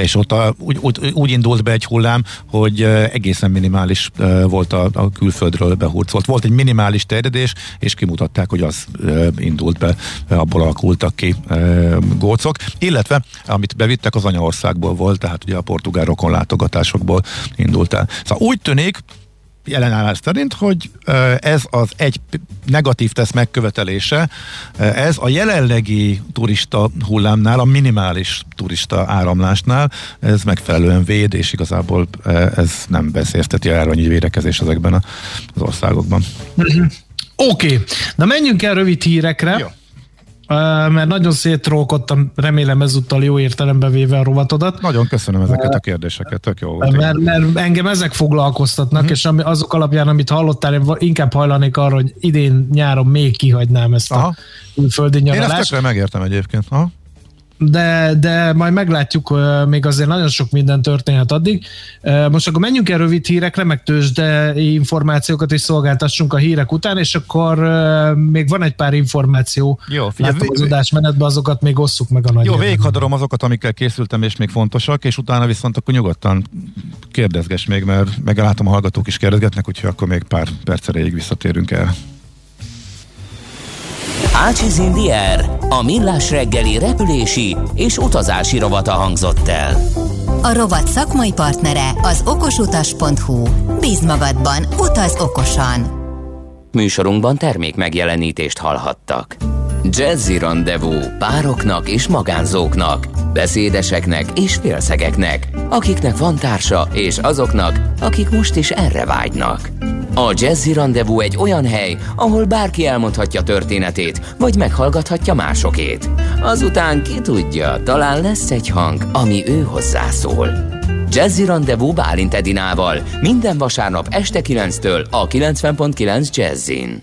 és ott a, úgy, úgy, úgy indult be egy hullám, hogy egészen minimális volt a, a külföldről behurcolt. Volt egy minimális terjedés, és kimutatták, hogy az indult be, abból alakultak ki gócok, illetve amit bevittek az anyaországból volt, tehát ugye a portugál rokon látogatásokból indult el. Szóval úgy tűnik, jelenállás szerint, hogy ez az egy negatív tesz megkövetelése, ez a jelenlegi turista hullámnál, a minimális turista áramlásnál, ez megfelelően véd, és igazából ez nem beszélteti a járványi védekezés ezekben az országokban. Mhm. Oké, okay. na menjünk el rövid hírekre. Jó mert nagyon szétrólkodtam, remélem ezúttal jó értelembe véve a rovatodat. Nagyon köszönöm ezeket a kérdéseket, tök jó volt. Mert, mert engem ezek foglalkoztatnak, uh-huh. és ami, azok alapján, amit hallottál, én inkább hajlanék arra, hogy idén nyáron még kihagynám ezt Aha. a külföldi nyaralást. Én ezt tökre megértem egyébként. Aha de, de majd meglátjuk, még azért nagyon sok minden történhet addig. Most akkor menjünk el rövid hírekre, meg tőzsde információkat is szolgáltassunk a hírek után, és akkor még van egy pár információ. Jó, figyelj, az adásmenetben, azokat még osszuk meg a nagy Jó, végighadarom azokat, amikkel készültem, és még fontosak, és utána viszont akkor nyugodtan kérdezges még, mert megállítom a hallgatók is kérdezgetnek, úgyhogy akkor még pár perc erejéig visszatérünk el. Ácsiz Indier, a millás reggeli repülési és utazási rovata hangzott el. A rovat szakmai partnere az okosutas.hu. Bíz magadban, utaz okosan! Műsorunkban termék megjelenítést hallhattak. Jazzy Rendezvú pároknak és magánzóknak, beszédeseknek és félszegeknek, akiknek van társa és azoknak, akik most is erre vágynak. A Jazzy Rendezvú egy olyan hely, ahol bárki elmondhatja történetét, vagy meghallgathatja másokét. Azután ki tudja, talán lesz egy hang, ami ő hozzászól. Jazzy Rendezvú Bálint Edinával minden vasárnap este 9-től a 90.9 Jazzin.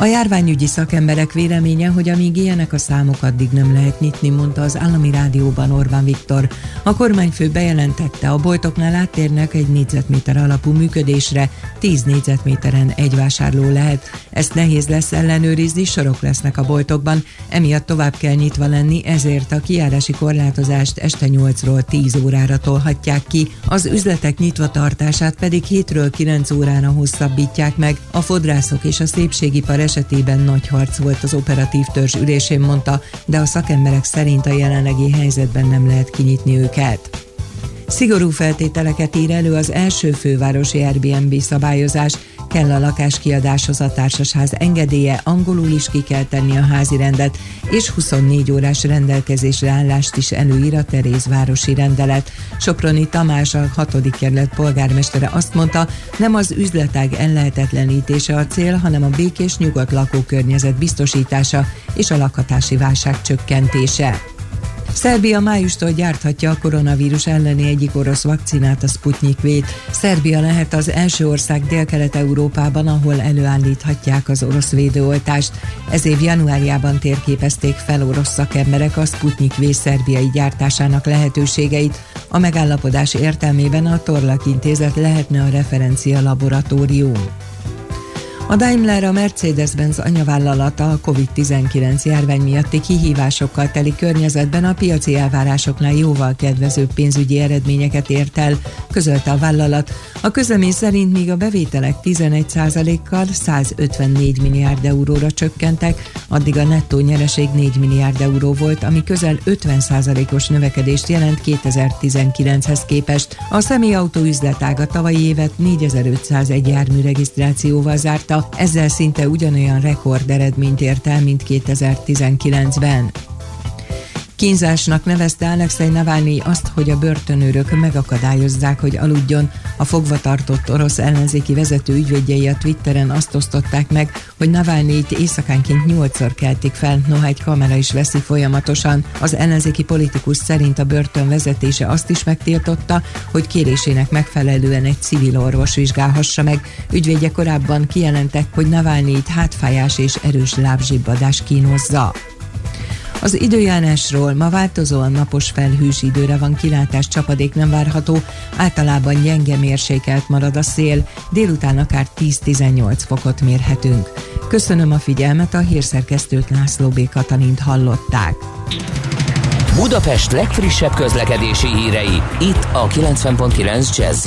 A járványügyi szakemberek véleménye, hogy amíg ilyenek a számok, addig nem lehet nyitni, mondta az állami rádióban Orbán Viktor. A kormányfő bejelentette, a boltoknál áttérnek egy négyzetméter alapú működésre, 10 négyzetméteren egy vásárló lehet. Ezt nehéz lesz ellenőrizni, sorok lesznek a boltokban, emiatt tovább kell nyitva lenni, ezért a kiárási korlátozást este 8-ról 10 órára tolhatják ki, az üzletek nyitva tartását pedig 7-ről 9 órára hosszabbítják meg. A fodrászok és a szépségipar esetében nagy harc volt az operatív törzs ülésén, mondta, de a szakemberek szerint a jelenlegi helyzetben nem lehet kinyitni őket. Szigorú feltételeket ír elő az első fővárosi Airbnb szabályozás, kell a lakáskiadáshoz a társasház engedélye, angolul is ki kell tenni a házi rendet, és 24 órás rendelkezésre állást is előír a Terézvárosi rendelet. Soproni Tamás, a 6. kerület polgármestere azt mondta, nem az üzletág ellehetetlenítése a cél, hanem a békés nyugodt lakókörnyezet biztosítása és a lakhatási válság csökkentése. Szerbia májustól gyárthatja a koronavírus elleni egyik orosz vakcinát, a Sputnik V-t. Szerbia lehet az első ország Dél-Kelet-Európában, ahol előállíthatják az orosz védőoltást. Ez év januárjában térképezték fel orosz szakemberek a Sputnik V szerbiai gyártásának lehetőségeit. A megállapodás értelmében a Torlak intézet lehetne a referencia laboratórium. A Daimler a Mercedes-Benz anyavállalata a COVID-19 járvány miatti kihívásokkal teli környezetben a piaci elvárásoknál jóval kedvezőbb pénzügyi eredményeket ért el, közölte a vállalat. A közlemény szerint míg a bevételek 11%-kal 154 milliárd euróra csökkentek, addig a nettó nyereség 4 milliárd euró volt, ami közel 50%-os növekedést jelent 2019-hez képest. A személyautó üzletága tavalyi évet 4501 jármű regisztrációval zárta, ezzel szinte ugyanolyan rekord eredményt ért el, mint 2019-ben. Kínzásnak nevezte Alexei Navalnyi azt, hogy a börtönőrök megakadályozzák, hogy aludjon. A fogvatartott orosz ellenzéki vezető ügyvédjei a Twitteren azt osztották meg, hogy Navalnyit éjszakánként nyolcszor keltik fel, noha egy kamera is veszi folyamatosan. Az ellenzéki politikus szerint a börtön vezetése azt is megtiltotta, hogy kérésének megfelelően egy civil orvos vizsgálhassa meg. Ügyvédje korábban kijelentek, hogy Navalnyit hátfájás és erős lábzsibbadás kínozza. Az időjárásról ma változóan napos felhős időre van kilátás, csapadék nem várható, általában gyenge mérsékelt marad a szél, délután akár 10-18 fokot mérhetünk. Köszönöm a figyelmet, a hírszerkesztőt László B. Katalint hallották. Budapest legfrissebb közlekedési hírei, itt a 90.9 jazz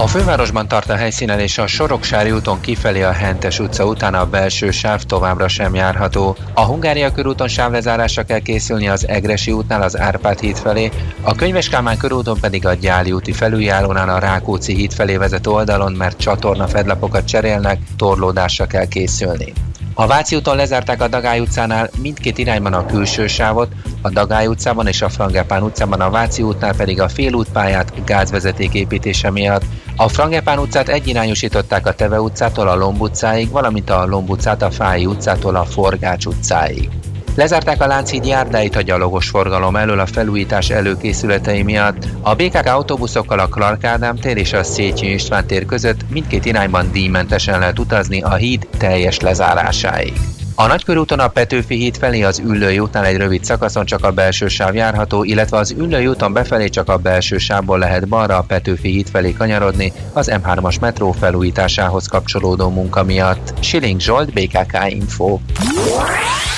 a fővárosban tart a helyszínen és a Soroksári úton kifelé a Hentes utca után a belső sáv továbbra sem járható. A Hungária körúton sávlezárásra kell készülni az Egresi útnál az Árpád híd felé, a Könyves Kálmán körúton pedig a Gyáli úti felüljárónál a Rákóczi híd felé vezető oldalon, mert csatorna fedlapokat cserélnek, torlódásra kell készülni. A Váci úton lezárták a Dagály utcánál mindkét irányban a külső sávot, a Dagály utcában és a Frangepán utcában a Váci útnál pedig a félútpályát gázvezeték építése miatt. A Frangepán utcát egyirányosították a Teve utcától a Lomb utcáig, valamint a Lomb utcát a Fáji utcától a Forgács utcáig. Lezárták a Lánchíd járdáit a gyalogos forgalom elől a felújítás előkészületei miatt. A BKK autóbuszokkal a Clark Ádám tér és a Széchenyi István tér között mindkét irányban díjmentesen lehet utazni a híd teljes lezárásáig. A Nagykörúton a Petőfi híd felé az Üllői útnál egy rövid szakaszon csak a belső sáv járható, illetve az Üllői úton befelé csak a belső sávból lehet balra a Petőfi híd felé kanyarodni az M3-as metró felújításához kapcsolódó munka miatt. Siling Zsolt, BKK Info.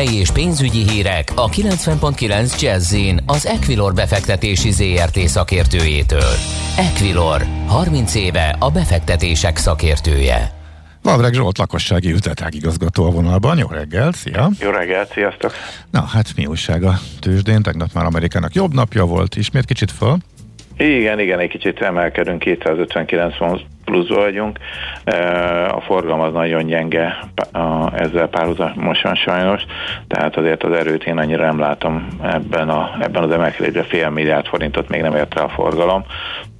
Tőzsdei és pénzügyi hírek a 90.9 jazz az Equilor befektetési ZRT szakértőjétől. Equilor, 30 éve a befektetések szakértője. Vavreg Zsolt lakossági üzletág igazgató a vonalban. Jó reggel, szia! Jó reggelt, sziasztok! Na, hát mi újság a tőzsdén? Tegnap már Amerikának jobb napja volt, ismét kicsit föl. Igen, igen, egy kicsit emelkedünk, 259 pont pluszba vagyunk. A forgalom az nagyon gyenge ezzel párhuzamosan sajnos, tehát azért az erőt én annyira nem látom ebben, a, ebben az emelkedésben fél milliárd forintot még nem ért el a forgalom,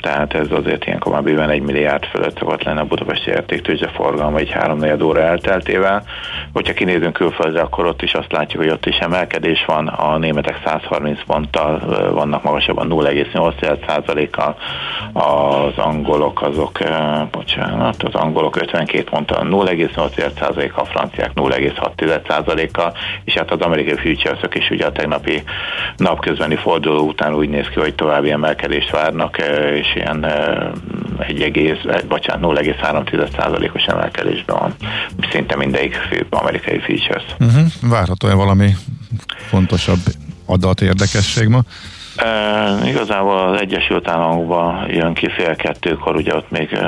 tehát ez azért ilyenkor már bőven egy milliárd fölött szokott lenne a budapesti értéktőzsde forgalom egy három óra elteltével. Hogyha kinézünk külföldre, akkor ott is azt látjuk, hogy ott is emelkedés van, a németek 130 ponttal vannak magasabban 0,8%-kal, az angolok azok, bocsánat, az angolok 52 ponttal 0,8%, a franciák 0,6%-kal, és hát az amerikai futuresok is ugye a tegnapi napközbeni forduló után úgy néz ki, hogy további emelkedést várnak, ö, és ilyen ö, egy egész, bocsánat, 0,3%-os emelkedésben van. Szinte mindegyik fő amerikai futures. Uh-huh. Várható-e valami fontosabb adat érdekesség ma? E, igazából az Egyesült Államokban jön ki fél kettőkor, ugye ott még e,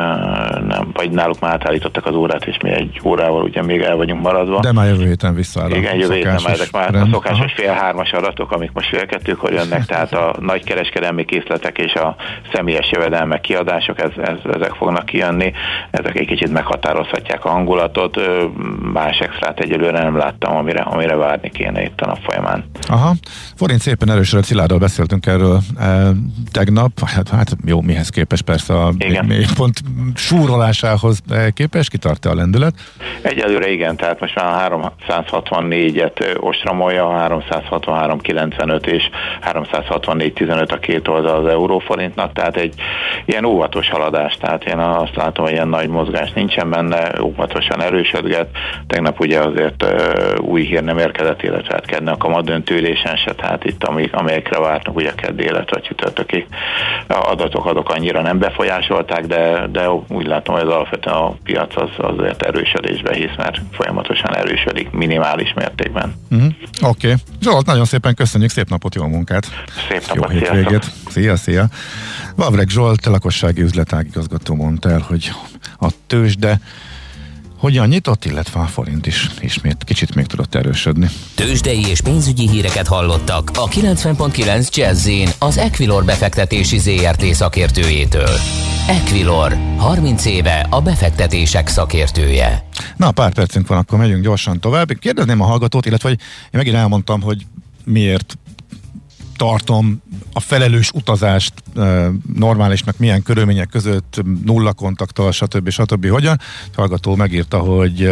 nem, vagy náluk már átállítottak az órát, és mi egy órával ugye még el vagyunk maradva. De már jövő héten visszaáll. a Igen, jövő héten már ezek már a rend. szokásos fél hármas adatok, amik most fél kettőkor jönnek, tehát a *laughs* nagy kereskedelmi készletek és a személyes jövedelmek kiadások, ez, ez, ezek fognak kijönni, ezek egy kicsit meghatározhatják a hangulatot, más extrát egyelőre nem láttam, amire, amire várni kéne itt a nap folyamán. Aha, forint szépen erősödött, Szilárdal beszéltünk erről e, tegnap, hát, hát jó, mihez képes persze a Igen. pont súrolásához e, képes, kitart a lendület. Egyelőre igen, tehát most már a 364-et ö, ostromolja, a 363,95 és 364,15 a két oldal az euróforintnak, tehát egy ilyen óvatos haladás, tehát én azt látom, hogy ilyen nagy mozgás nincsen benne, óvatosan erősödget. Tegnap ugye azért új hír nem érkezett, illetve hát kedden a kamadöntőülésen se, tehát itt amelyekre vártunk, ugye kedd illetve csütörtökig adatok adok annyira nem befolyásolták, de, de úgy látom, hogy az alapvetően a piac az azért erősödésbe hisz, mert folyamatosan erősödik minimális mértékben. Uh-huh. Oké. Okay. Zsolt, nagyon szépen köszönjük, szép napot, jó munkát! Szép Jó napot, hétvégét! sziasztok! Szia, szia! Vavreg Zsolt, lakossági üzletágigazgató mondta el, hogy a tőzsde hogyan nyitott, illetve a forint is ismét kicsit még tudott erősödni. Tőzsdei és pénzügyi híreket hallottak a 90.9 jazz az Equilor befektetési ZRT szakértőjétől. Equilor, 30 éve a befektetések szakértője. Na, pár percünk van, akkor megyünk gyorsan tovább. Kérdezném a hallgatót, illetve hogy én megint elmondtam, hogy miért tartom a felelős utazást normálisnak milyen körülmények között, nulla kontakttal, stb. stb. Hogyan? Hallgató megírta, hogy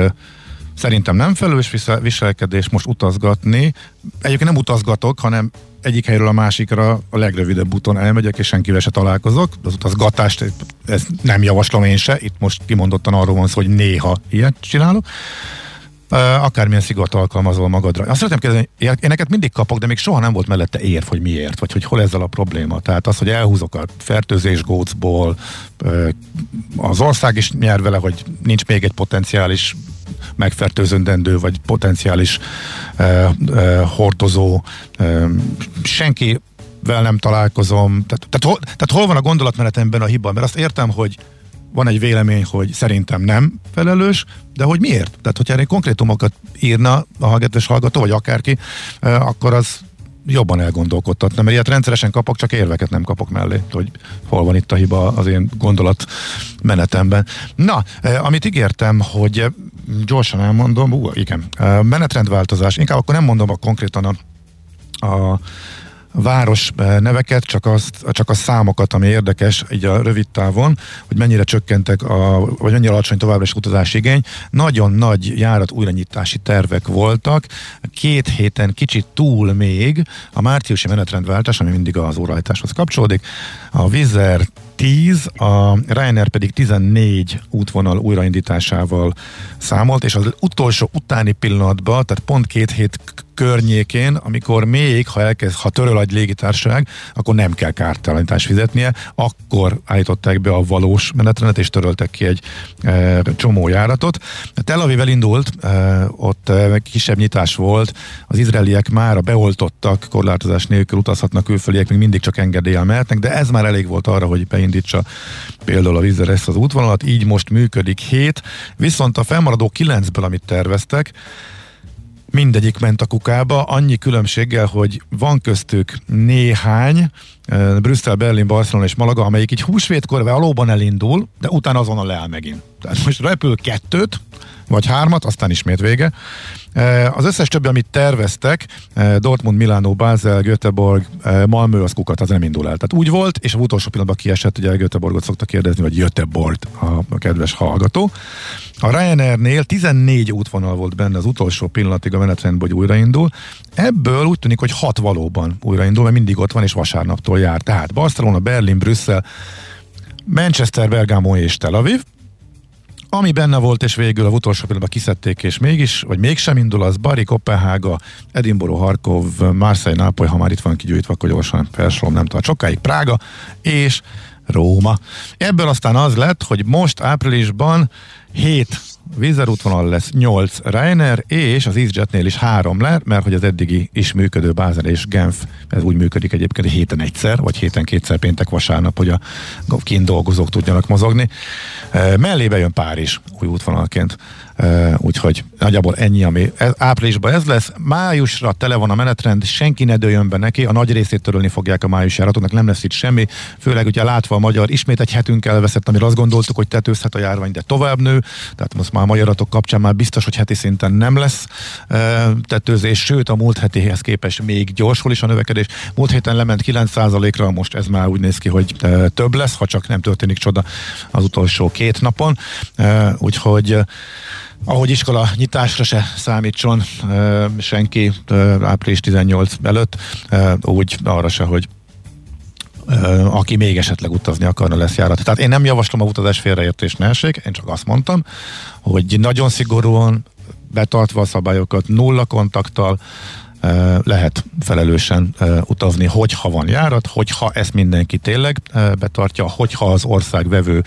szerintem nem felelős visel- viselkedés most utazgatni. Egyébként nem utazgatok, hanem egyik helyről a másikra a legrövidebb úton elmegyek, és senkivel se találkozok. Az utazgatást, ezt nem javaslom én se. Itt most kimondottan arról van szó, hogy néha ilyet csinálok. Akármilyen szigort alkalmazol magadra. Azt szeretném kérdezni, én neked mindig kapok, de még soha nem volt mellette érv, hogy miért, vagy hogy hol ezzel a probléma. Tehát az, hogy elhúzok a fertőzés gócból, az ország is nyer vele, hogy nincs még egy potenciális megfertőzöndendő, vagy potenciális uh, hordozó. Uh, senkivel nem találkozom. Tehát, tehát, hol, tehát hol van a gondolatmenetemben a hiba? Mert azt értem, hogy van egy vélemény, hogy szerintem nem felelős, de hogy miért? Tehát, hogyha erre konkrétumokat írna a hallgatás hallgató, vagy akárki, akkor az jobban elgondolkodtatna, mert ilyet rendszeresen kapok, csak érveket nem kapok mellé, hogy hol van itt a hiba az én gondolat menetemben. Na, amit ígértem, hogy gyorsan elmondom, ú, igen, menetrendváltozás, inkább akkor nem mondom a konkrétan a, a város eh, neveket, csak, azt, csak a számokat, ami érdekes így a rövid távon, hogy mennyire csökkentek, a, vagy mennyire alacsony továbbra is utazási igény. Nagyon nagy járat újranyitási tervek voltak, két héten kicsit túl még a márciusi menetrendváltás, ami mindig az órahajtáshoz kapcsolódik, a Vizer 10, a Ryanair pedig 14 útvonal újraindításával számolt, és az utolsó utáni pillanatban, tehát pont két hét környékén, amikor még, ha elkezd, ha töröl egy légitársaság, akkor nem kell kártalanítást fizetnie, akkor állították be a valós menetrendet, és töröltek ki egy e, csomó járatot. Tel Aviv elindult, e, ott e, kisebb nyitás volt, az izraeliek már a beoltottak, korlátozás nélkül utazhatnak külföldiek, még mindig csak engedéllyel mehetnek, de ez már elég volt arra, hogy beindítsa például a Vizer ezt az útvonalat, így most működik 7, viszont a felmaradó 9-ből, amit terveztek, mindegyik ment a kukába, annyi különbséggel, hogy van köztük néhány, Brüsszel, Berlin, Barcelona és Malaga, amelyik így húsvétkor valóban elindul, de utána azonnal leáll megint. Tehát most repül kettőt, vagy hármat, aztán ismét vége. Az összes többi, amit terveztek, Dortmund, Milánó, Basel, Göteborg, Malmö, az kukat, az nem indul el. Tehát úgy volt, és a utolsó pillanatban kiesett, ugye Göteborgot szokta kérdezni, vagy Göteborg a, kedves hallgató. A Ryanairnél 14 útvonal volt benne az utolsó pillanatig a menetrendben, hogy újraindul. Ebből úgy tűnik, hogy 6 valóban újraindul, mert mindig ott van, és vasárnaptól jár. Tehát Barcelona, Berlin, Brüsszel, Manchester, Bergamo és Tel Aviv. Ami benne volt, és végül a utolsó pillanatban kiszedték, és mégis, vagy mégsem indul, az Bari, Kopenhága, Edinburgh, Harkov, Marseille, Nápoly, ha már itt van kigyűjtve, akkor gyorsan felsorolom, nem tart sokáig, Prága, és Róma. Ebből aztán az lett, hogy most áprilisban 7 Vizer útvonal lesz 8 Reiner, és az EasyJetnél is 3 le, mert hogy az eddigi is működő Bázel és Genf, ez úgy működik egyébként héten egyszer, vagy héten kétszer péntek vasárnap, hogy a kint dolgozók tudjanak mozogni. Mellébe jön Párizs új útvonalként. Uh, úgyhogy nagyjából ennyi, ami ez, áprilisban ez lesz. Májusra tele van a menetrend, senki ne dőjön be neki, a nagy részét törölni fogják a május járatoknak, nem lesz itt semmi, főleg ugye látva a magyar, ismét egy hetünk elveszett, amire azt gondoltuk, hogy tetőzhet a járvány, de tovább nő, tehát most már a magyaratok kapcsán már biztos, hogy heti szinten nem lesz tetőzés, sőt a múlt hetihez képest még gyorsul is a növekedés. Múlt héten lement 9%-ra, most ez már úgy néz ki, hogy több lesz, ha csak nem történik csoda az utolsó két napon, úgyhogy ahogy iskola nyitásra se számítson senki április 18 előtt, úgy arra se, hogy aki még esetleg utazni akarna, lesz járat. Tehát én nem javaslom a utazás félreértés ne essék, én csak azt mondtam, hogy nagyon szigorúan betartva a szabályokat, nulla kontakttal, lehet felelősen utazni, hogyha van járat, hogyha ezt mindenki tényleg betartja, hogyha az ország vevő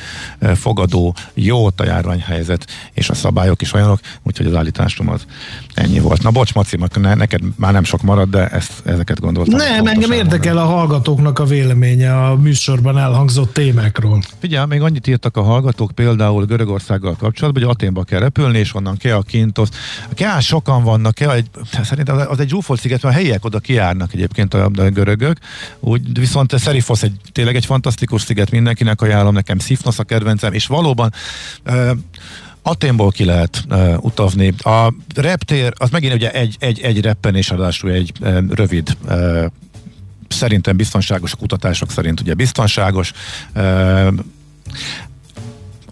fogadó jó a járványhelyzet, és a szabályok is olyanok, úgyhogy az állításom az ennyi volt. Na bocs, Maci, neked már nem sok marad, de ezt, ezeket gondoltam. Nem, engem érdekel a hallgatóknak a véleménye a műsorban elhangzott témákról. Figyelj, még annyit írtak a hallgatók, például Görögországgal kapcsolatban, hogy Aténba kell repülni, és onnan kell a kintos. Kell sokan vannak, kell egy, szerintem az egy zsúfolt sziget, a helyiek oda kiárnak egyébként a, a görögök. Úgy, viszont Serifosz egy, tényleg egy fantasztikus sziget, mindenkinek ajánlom, nekem Szifnosz a kedvencem, és valóban uh, Aténból ki lehet uh, utazni. A reptér, az megint ugye egy, egy, egy reppenés, adásul egy um, rövid uh, szerintem biztonságos, a kutatások szerint ugye biztonságos. Uh,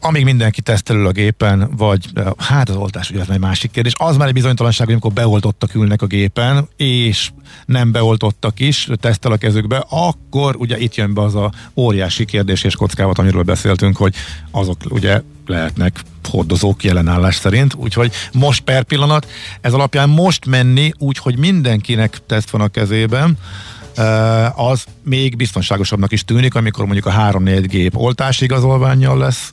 amíg mindenki tesztelül a gépen, vagy hát az oltás ugye egy másik kérdés, az már egy bizonytalanság, hogy amikor beoltottak ülnek a gépen, és nem beoltottak is, tesztel a kezükbe, akkor ugye itt jön be az a óriási kérdés és kockávat, amiről beszéltünk, hogy azok ugye lehetnek hordozók jelenállás szerint, úgyhogy most per pillanat, ez alapján most menni, úgyhogy mindenkinek teszt van a kezében, az még biztonságosabbnak is tűnik, amikor mondjuk a 3-4 gép oltásigazolványjal lesz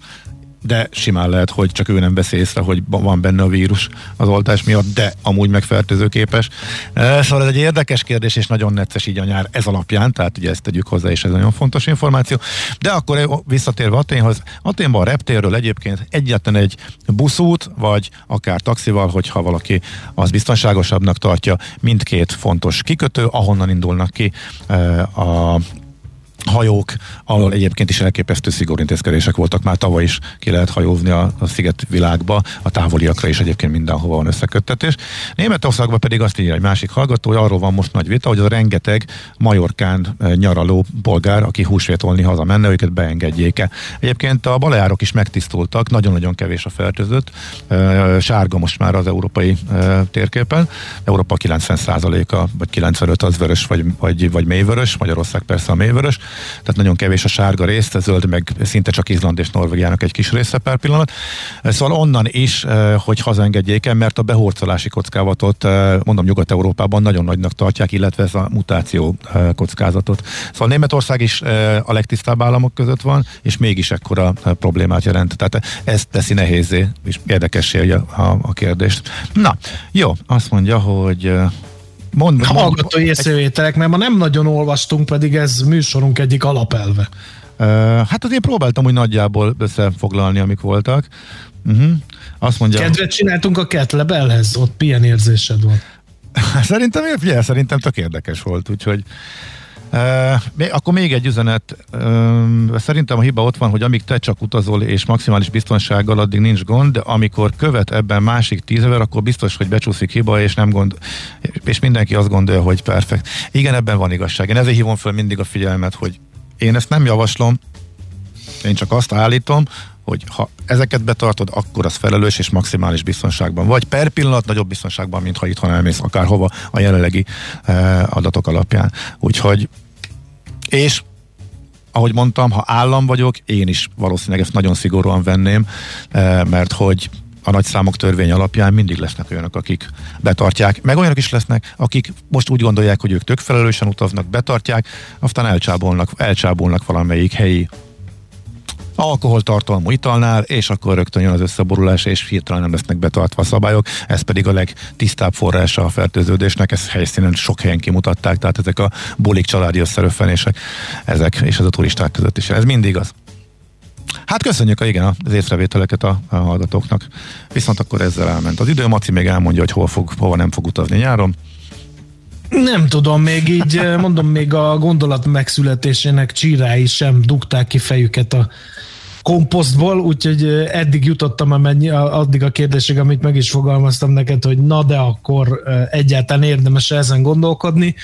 de simán lehet, hogy csak ő nem vesz észre, hogy van benne a vírus az oltás miatt, de amúgy megfertőzőképes. Szóval ez egy érdekes kérdés, és nagyon necces így a nyár ez alapján, tehát ugye ezt tegyük hozzá, és ez nagyon fontos információ. De akkor visszatérve Aténhoz, Aténban a reptérről egyébként egyetlen egy buszút, vagy akár taxival, hogyha valaki az biztonságosabbnak tartja, mindkét fontos kikötő, ahonnan indulnak ki a hajók, ahol egyébként is elképesztő szigorú intézkedések voltak, már tavaly is ki lehet hajózni a, a sziget világba, a távoliakra is egyébként mindenhova van összeköttetés. Németországban pedig azt írja egy másik hallgató, hogy arról van most nagy vita, hogy a rengeteg Majorkán eh, nyaraló polgár, aki húsvétolni hazamenne, őket beengedjék-e. Egyébként a baleárok is megtisztultak, nagyon-nagyon kevés a fertőzött, eh, sárga most már az európai eh, térképen, Európa 90%-a, vagy 95 az vörös, vagy, vagy, vagy mélyvörös, Magyarország persze a mélyvörös, tehát nagyon kevés a sárga részt, a zöld meg szinte csak Izland és Norvégiának egy kis része per pillanat. Szóval onnan is, eh, hogy hazengedjék el, mert a behorcolási kockázatot, eh, mondom Nyugat-Európában nagyon nagynak tartják, illetve ez a mutáció eh, kockázatot. Szóval Németország is a legtisztább államok között van, és mégis ekkora problémát jelent. Tehát ez teszi nehézé, és érdekessé a, a, a kérdést. Na, jó, azt mondja, hogy Mond, Hallgatói észrevételek, mert ma nem nagyon olvastunk, pedig ez műsorunk egyik alapelve. Uh, hát azért próbáltam úgy nagyjából összefoglalni, amik voltak. Uh-huh. Azt mondja... Kedvet csináltunk a Ketlebelhez, ott milyen érzésed volt? *laughs* szerintem, figyelj, szerintem tök érdekes volt, úgyhogy Uh, akkor még egy üzenet. Uh, szerintem a hiba ott van, hogy amíg te csak utazol és maximális biztonsággal, addig nincs gond, de amikor követ ebben másik tízezer, akkor biztos, hogy becsúszik hiba, és nem gond, és mindenki azt gondolja, hogy perfekt. Igen, ebben van igazság. Én ezért hívom fel mindig a figyelmet, hogy én ezt nem javaslom, én csak azt állítom, hogy ha ezeket betartod, akkor az felelős és maximális biztonságban. Vagy per pillanat nagyobb biztonságban, mint ha itthon elmész akárhova a jelenlegi eh, adatok alapján. Úgyhogy és ahogy mondtam, ha állam vagyok, én is valószínűleg ezt nagyon szigorúan venném, eh, mert hogy a nagy számok törvény alapján mindig lesznek olyanok, akik betartják, meg olyanok is lesznek, akik most úgy gondolják, hogy ők tök felelősen utaznak, betartják, aztán elcsábolnak, elcsábolnak valamelyik helyi alkoholtartalmú italnál, és akkor rögtön jön az összeborulás, és hirtelen nem lesznek betartva a szabályok, ez pedig a legtisztább forrása a fertőződésnek, ezt helyszínen sok helyen kimutatták, tehát ezek a bulik családi összeröffenések, ezek, és ez a turisták között is. Ez mindig az. Hát köszönjük a, igen, az észrevételeket a, a hallgatóknak. Viszont akkor ezzel elment. Az idő, Maci még elmondja, hogy hol fog, hova nem fog utazni nyáron. Nem tudom, még így mondom, még a gondolat megszületésének csírái sem dugták ki fejüket a komposztból, úgyhogy eddig jutottam amennyi, addig a kérdésig, amit meg is fogalmaztam neked, hogy na de akkor egyáltalán érdemes ezen gondolkodni.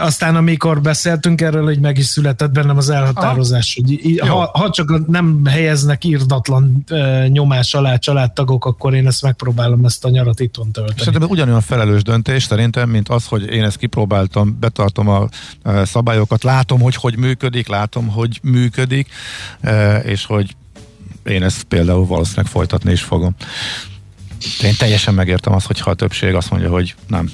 Aztán amikor beszéltünk erről, hogy meg is született bennem az elhatározás, Aha. hogy ha, ha csak nem helyeznek írdatlan nyomás alá családtagok, akkor én ezt megpróbálom ezt a nyarat itthon tölteni. Szerintem ugyanolyan felelős döntés szerintem, mint az, hogy én ezt kipróbáltam, betartom a szabályokat, látom, hogy hogy működik, látom, hogy működik, és hogy én ezt például valószínűleg folytatni is fogom. De én teljesen megértem azt, hogyha a többség azt mondja, hogy nem.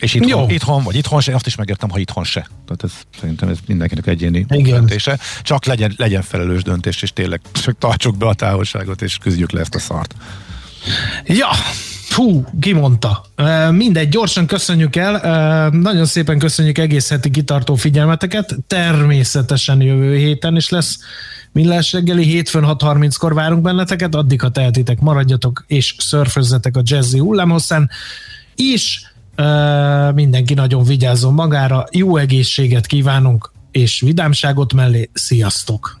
És itthon, Jó. itthon vagy itthon se, azt is megértem, ha itthon se. Tehát ez, szerintem ez mindenkinek egyéni Igen. döntése. Csak legyen, legyen felelős döntés, és tényleg csak tartsuk be a távolságot, és küzdjük le ezt a szart. Ja, Fú, kimondta. Mindegy, gyorsan köszönjük el. Nagyon szépen köszönjük egész heti kitartó figyelmeteket. Természetesen jövő héten is lesz Millás reggeli, hétfőn 6.30-kor várunk benneteket, addig, ha tehetitek, maradjatok és szörfözzetek a jazzy hullámhosszán, és mindenki nagyon vigyázzon magára, jó egészséget kívánunk, és vidámságot mellé, sziasztok!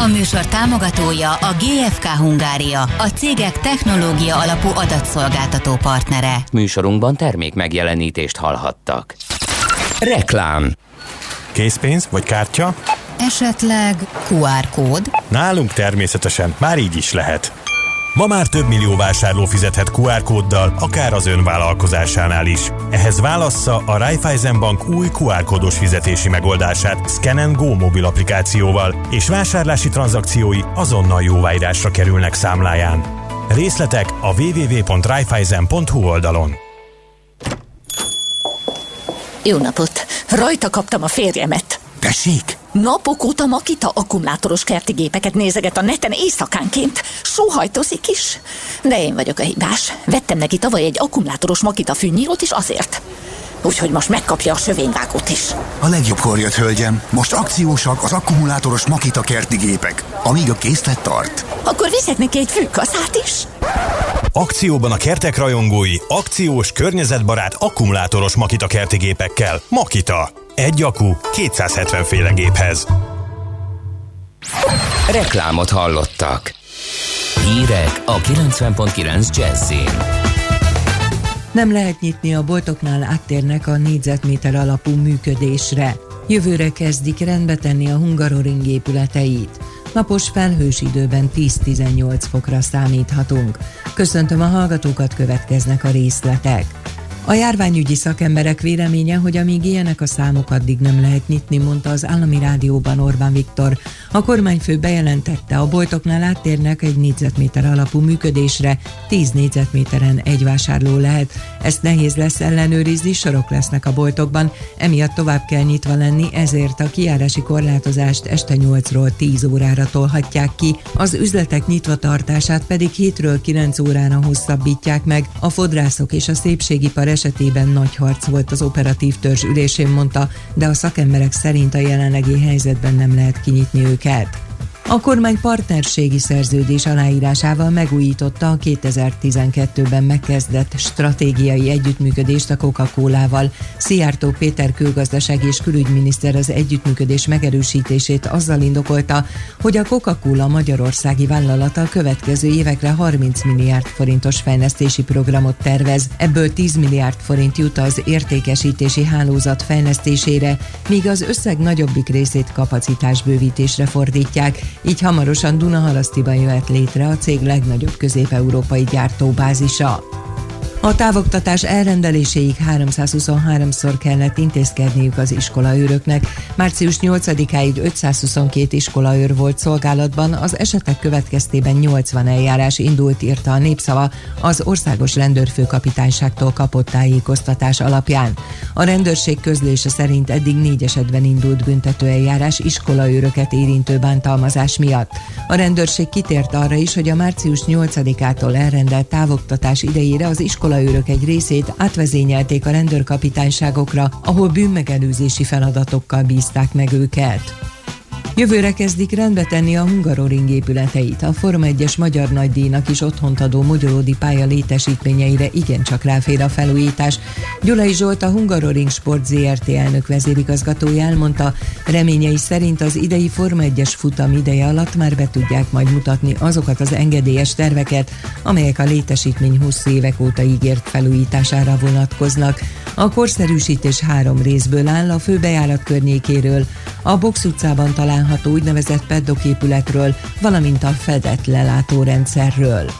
A műsor támogatója a GFK Hungária, a cégek technológia alapú adatszolgáltató partnere. Műsorunkban termék megjelenítést hallhattak. Reklám Készpénz vagy kártya? Esetleg QR kód? Nálunk természetesen, már így is lehet. Ma már több millió vásárló fizethet QR kóddal, akár az ön vállalkozásánál is. Ehhez válassza a Raiffeisen Bank új QR kódos fizetési megoldását Scan Go mobil applikációval, és vásárlási tranzakciói azonnal jóváírásra kerülnek számláján. Részletek a www.raiffeisen.hu oldalon. Jó napot! Rajta kaptam a férjemet. Tessék! Napok óta Makita akkumulátoros kerti gépeket nézeget a neten éjszakánként. Sóhajtozik is. De én vagyok a hibás. Vettem neki tavaly egy akkumulátoros Makita fűnyírót is azért. Úgyhogy most megkapja a sövényvágót is. A legjobbkor jött, hölgyem. Most akciósak az akkumulátoros Makita kerti gépek, amíg a készlet tart. Akkor viszek neki egy fűkaszát is. Akcióban a kertek rajongói, akciós, környezetbarát, akkumulátoros Makita kerti gépekkel. Makita. Egy akku 270 féle géphez. Reklámot hallottak. Hírek a 90.9 Jazzin. Nem lehet nyitni a boltoknál áttérnek a négyzetméter alapú működésre. Jövőre kezdik rendbe tenni a Hungaroring épületeit. Napos felhős időben 10-18 fokra számíthatunk. Köszöntöm a hallgatókat, következnek a részletek. A járványügyi szakemberek véleménye, hogy amíg ilyenek a számok, addig nem lehet nyitni, mondta az állami rádióban Orbán Viktor. A kormányfő bejelentette, a boltoknál áttérnek egy négyzetméter alapú működésre, 10 négyzetméteren egy vásárló lehet. Ezt nehéz lesz ellenőrizni, sorok lesznek a boltokban, emiatt tovább kell nyitva lenni, ezért a kiárási korlátozást este 8-ról 10 órára tolhatják ki, az üzletek nyitva tartását pedig 7-ről 9 órára hosszabbítják meg. A fodrászok és a szépségipar esetében nagy harc volt az operatív törzs ülésén, mondta, de a szakemberek szerint a jelenlegi helyzetben nem lehet kinyitni őket. A kormány partnerségi szerződés aláírásával megújította a 2012-ben megkezdett stratégiai együttműködést a Coca-Colával. Szijjártó Péter külgazdaság és külügyminiszter az együttműködés megerősítését azzal indokolta, hogy a Coca-Cola magyarországi vállalata a következő évekre 30 milliárd forintos fejlesztési programot tervez. Ebből 10 milliárd forint jut az értékesítési hálózat fejlesztésére, míg az összeg nagyobbik részét kapacitásbővítésre fordítják, így hamarosan Dunaharasztiban jöhet létre a cég legnagyobb közép-európai gyártóbázisa. A távoktatás elrendeléséig 323-szor kellett intézkedniük az iskolaőröknek. Március 8-áig 522 iskolaőr volt szolgálatban, az esetek következtében 80 eljárás indult, írta a népszava az Országos Rendőrfőkapitányságtól kapott tájékoztatás alapján. A rendőrség közlése szerint eddig négy esetben indult büntetőeljárás iskolaőröket érintő bántalmazás miatt. A rendőrség kitért arra is, hogy a március 8-ától elrendelt távoktatás idejére az iskola iskolaőrök egy részét átvezényelték a rendőrkapitányságokra, ahol bűnmegelőzési feladatokkal bízták meg őket. Jövőre kezdik rendbe tenni a Hungaroring épületeit. A Forma 1-es magyar nagydíjnak is otthont adó Magyaródi pálya létesítményeire igencsak ráfér a felújítás. Gyulai Zsolt, a Hungaroring Sport ZRT elnök vezérigazgatója elmondta, reményei szerint az idei Forma 1-es futam ideje alatt már be tudják majd mutatni azokat az engedélyes terveket, amelyek a létesítmény hosszú évek óta ígért felújítására vonatkoznak. A korszerűsítés három részből áll, a főbejárat környékéről, a Box utcában található úgynevezett peddok épületről, valamint a fedett lelátórendszerről.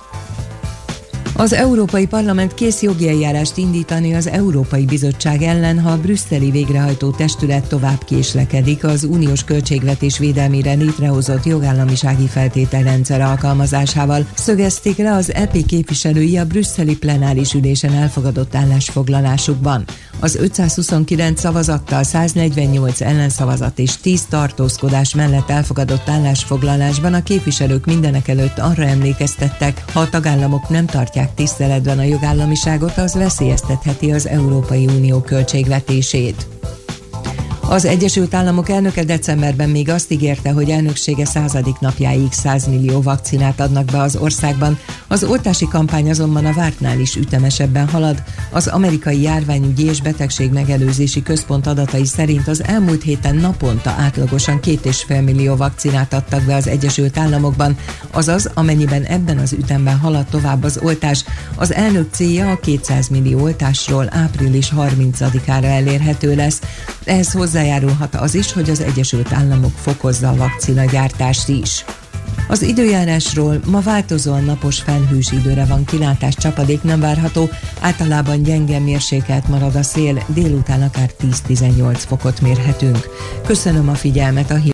Az Európai Parlament kész jogi eljárást indítani az Európai Bizottság ellen, ha a brüsszeli végrehajtó testület tovább késlekedik az uniós költségvetés védelmére létrehozott jogállamisági feltételrendszer alkalmazásával, szögezték le az EP képviselői a brüsszeli plenáris ülésen elfogadott állásfoglalásukban. Az 529 szavazattal 148 ellenszavazat és 10 tartózkodás mellett elfogadott állásfoglalásban a képviselők mindenek előtt arra emlékeztettek, ha a tagállamok nem tartják tiszteletben a jogállamiságot, az veszélyeztetheti az Európai Unió költségvetését. Az Egyesült Államok elnöke decemberben még azt ígérte, hogy elnöksége századik napjáig 100 millió vakcinát adnak be az országban. Az oltási kampány azonban a vártnál is ütemesebben halad. Az amerikai járványügyi és betegség megelőzési központ adatai szerint az elmúlt héten naponta átlagosan 2,5 millió vakcinát adtak be az Egyesült Államokban, azaz amennyiben ebben az ütemben halad tovább az oltás, az elnök célja a 200 millió oltásról április 30-ára elérhető lesz. Ehhez hozzájárulhat az is, hogy az Egyesült Államok fokozza a vakcina gyártást is. Az időjárásról ma változóan napos felhős időre van kilátás, csapadék nem várható, általában gyenge mérsékelt marad a szél, délután akár 10-18 fokot mérhetünk. Köszönöm a figyelmet a hír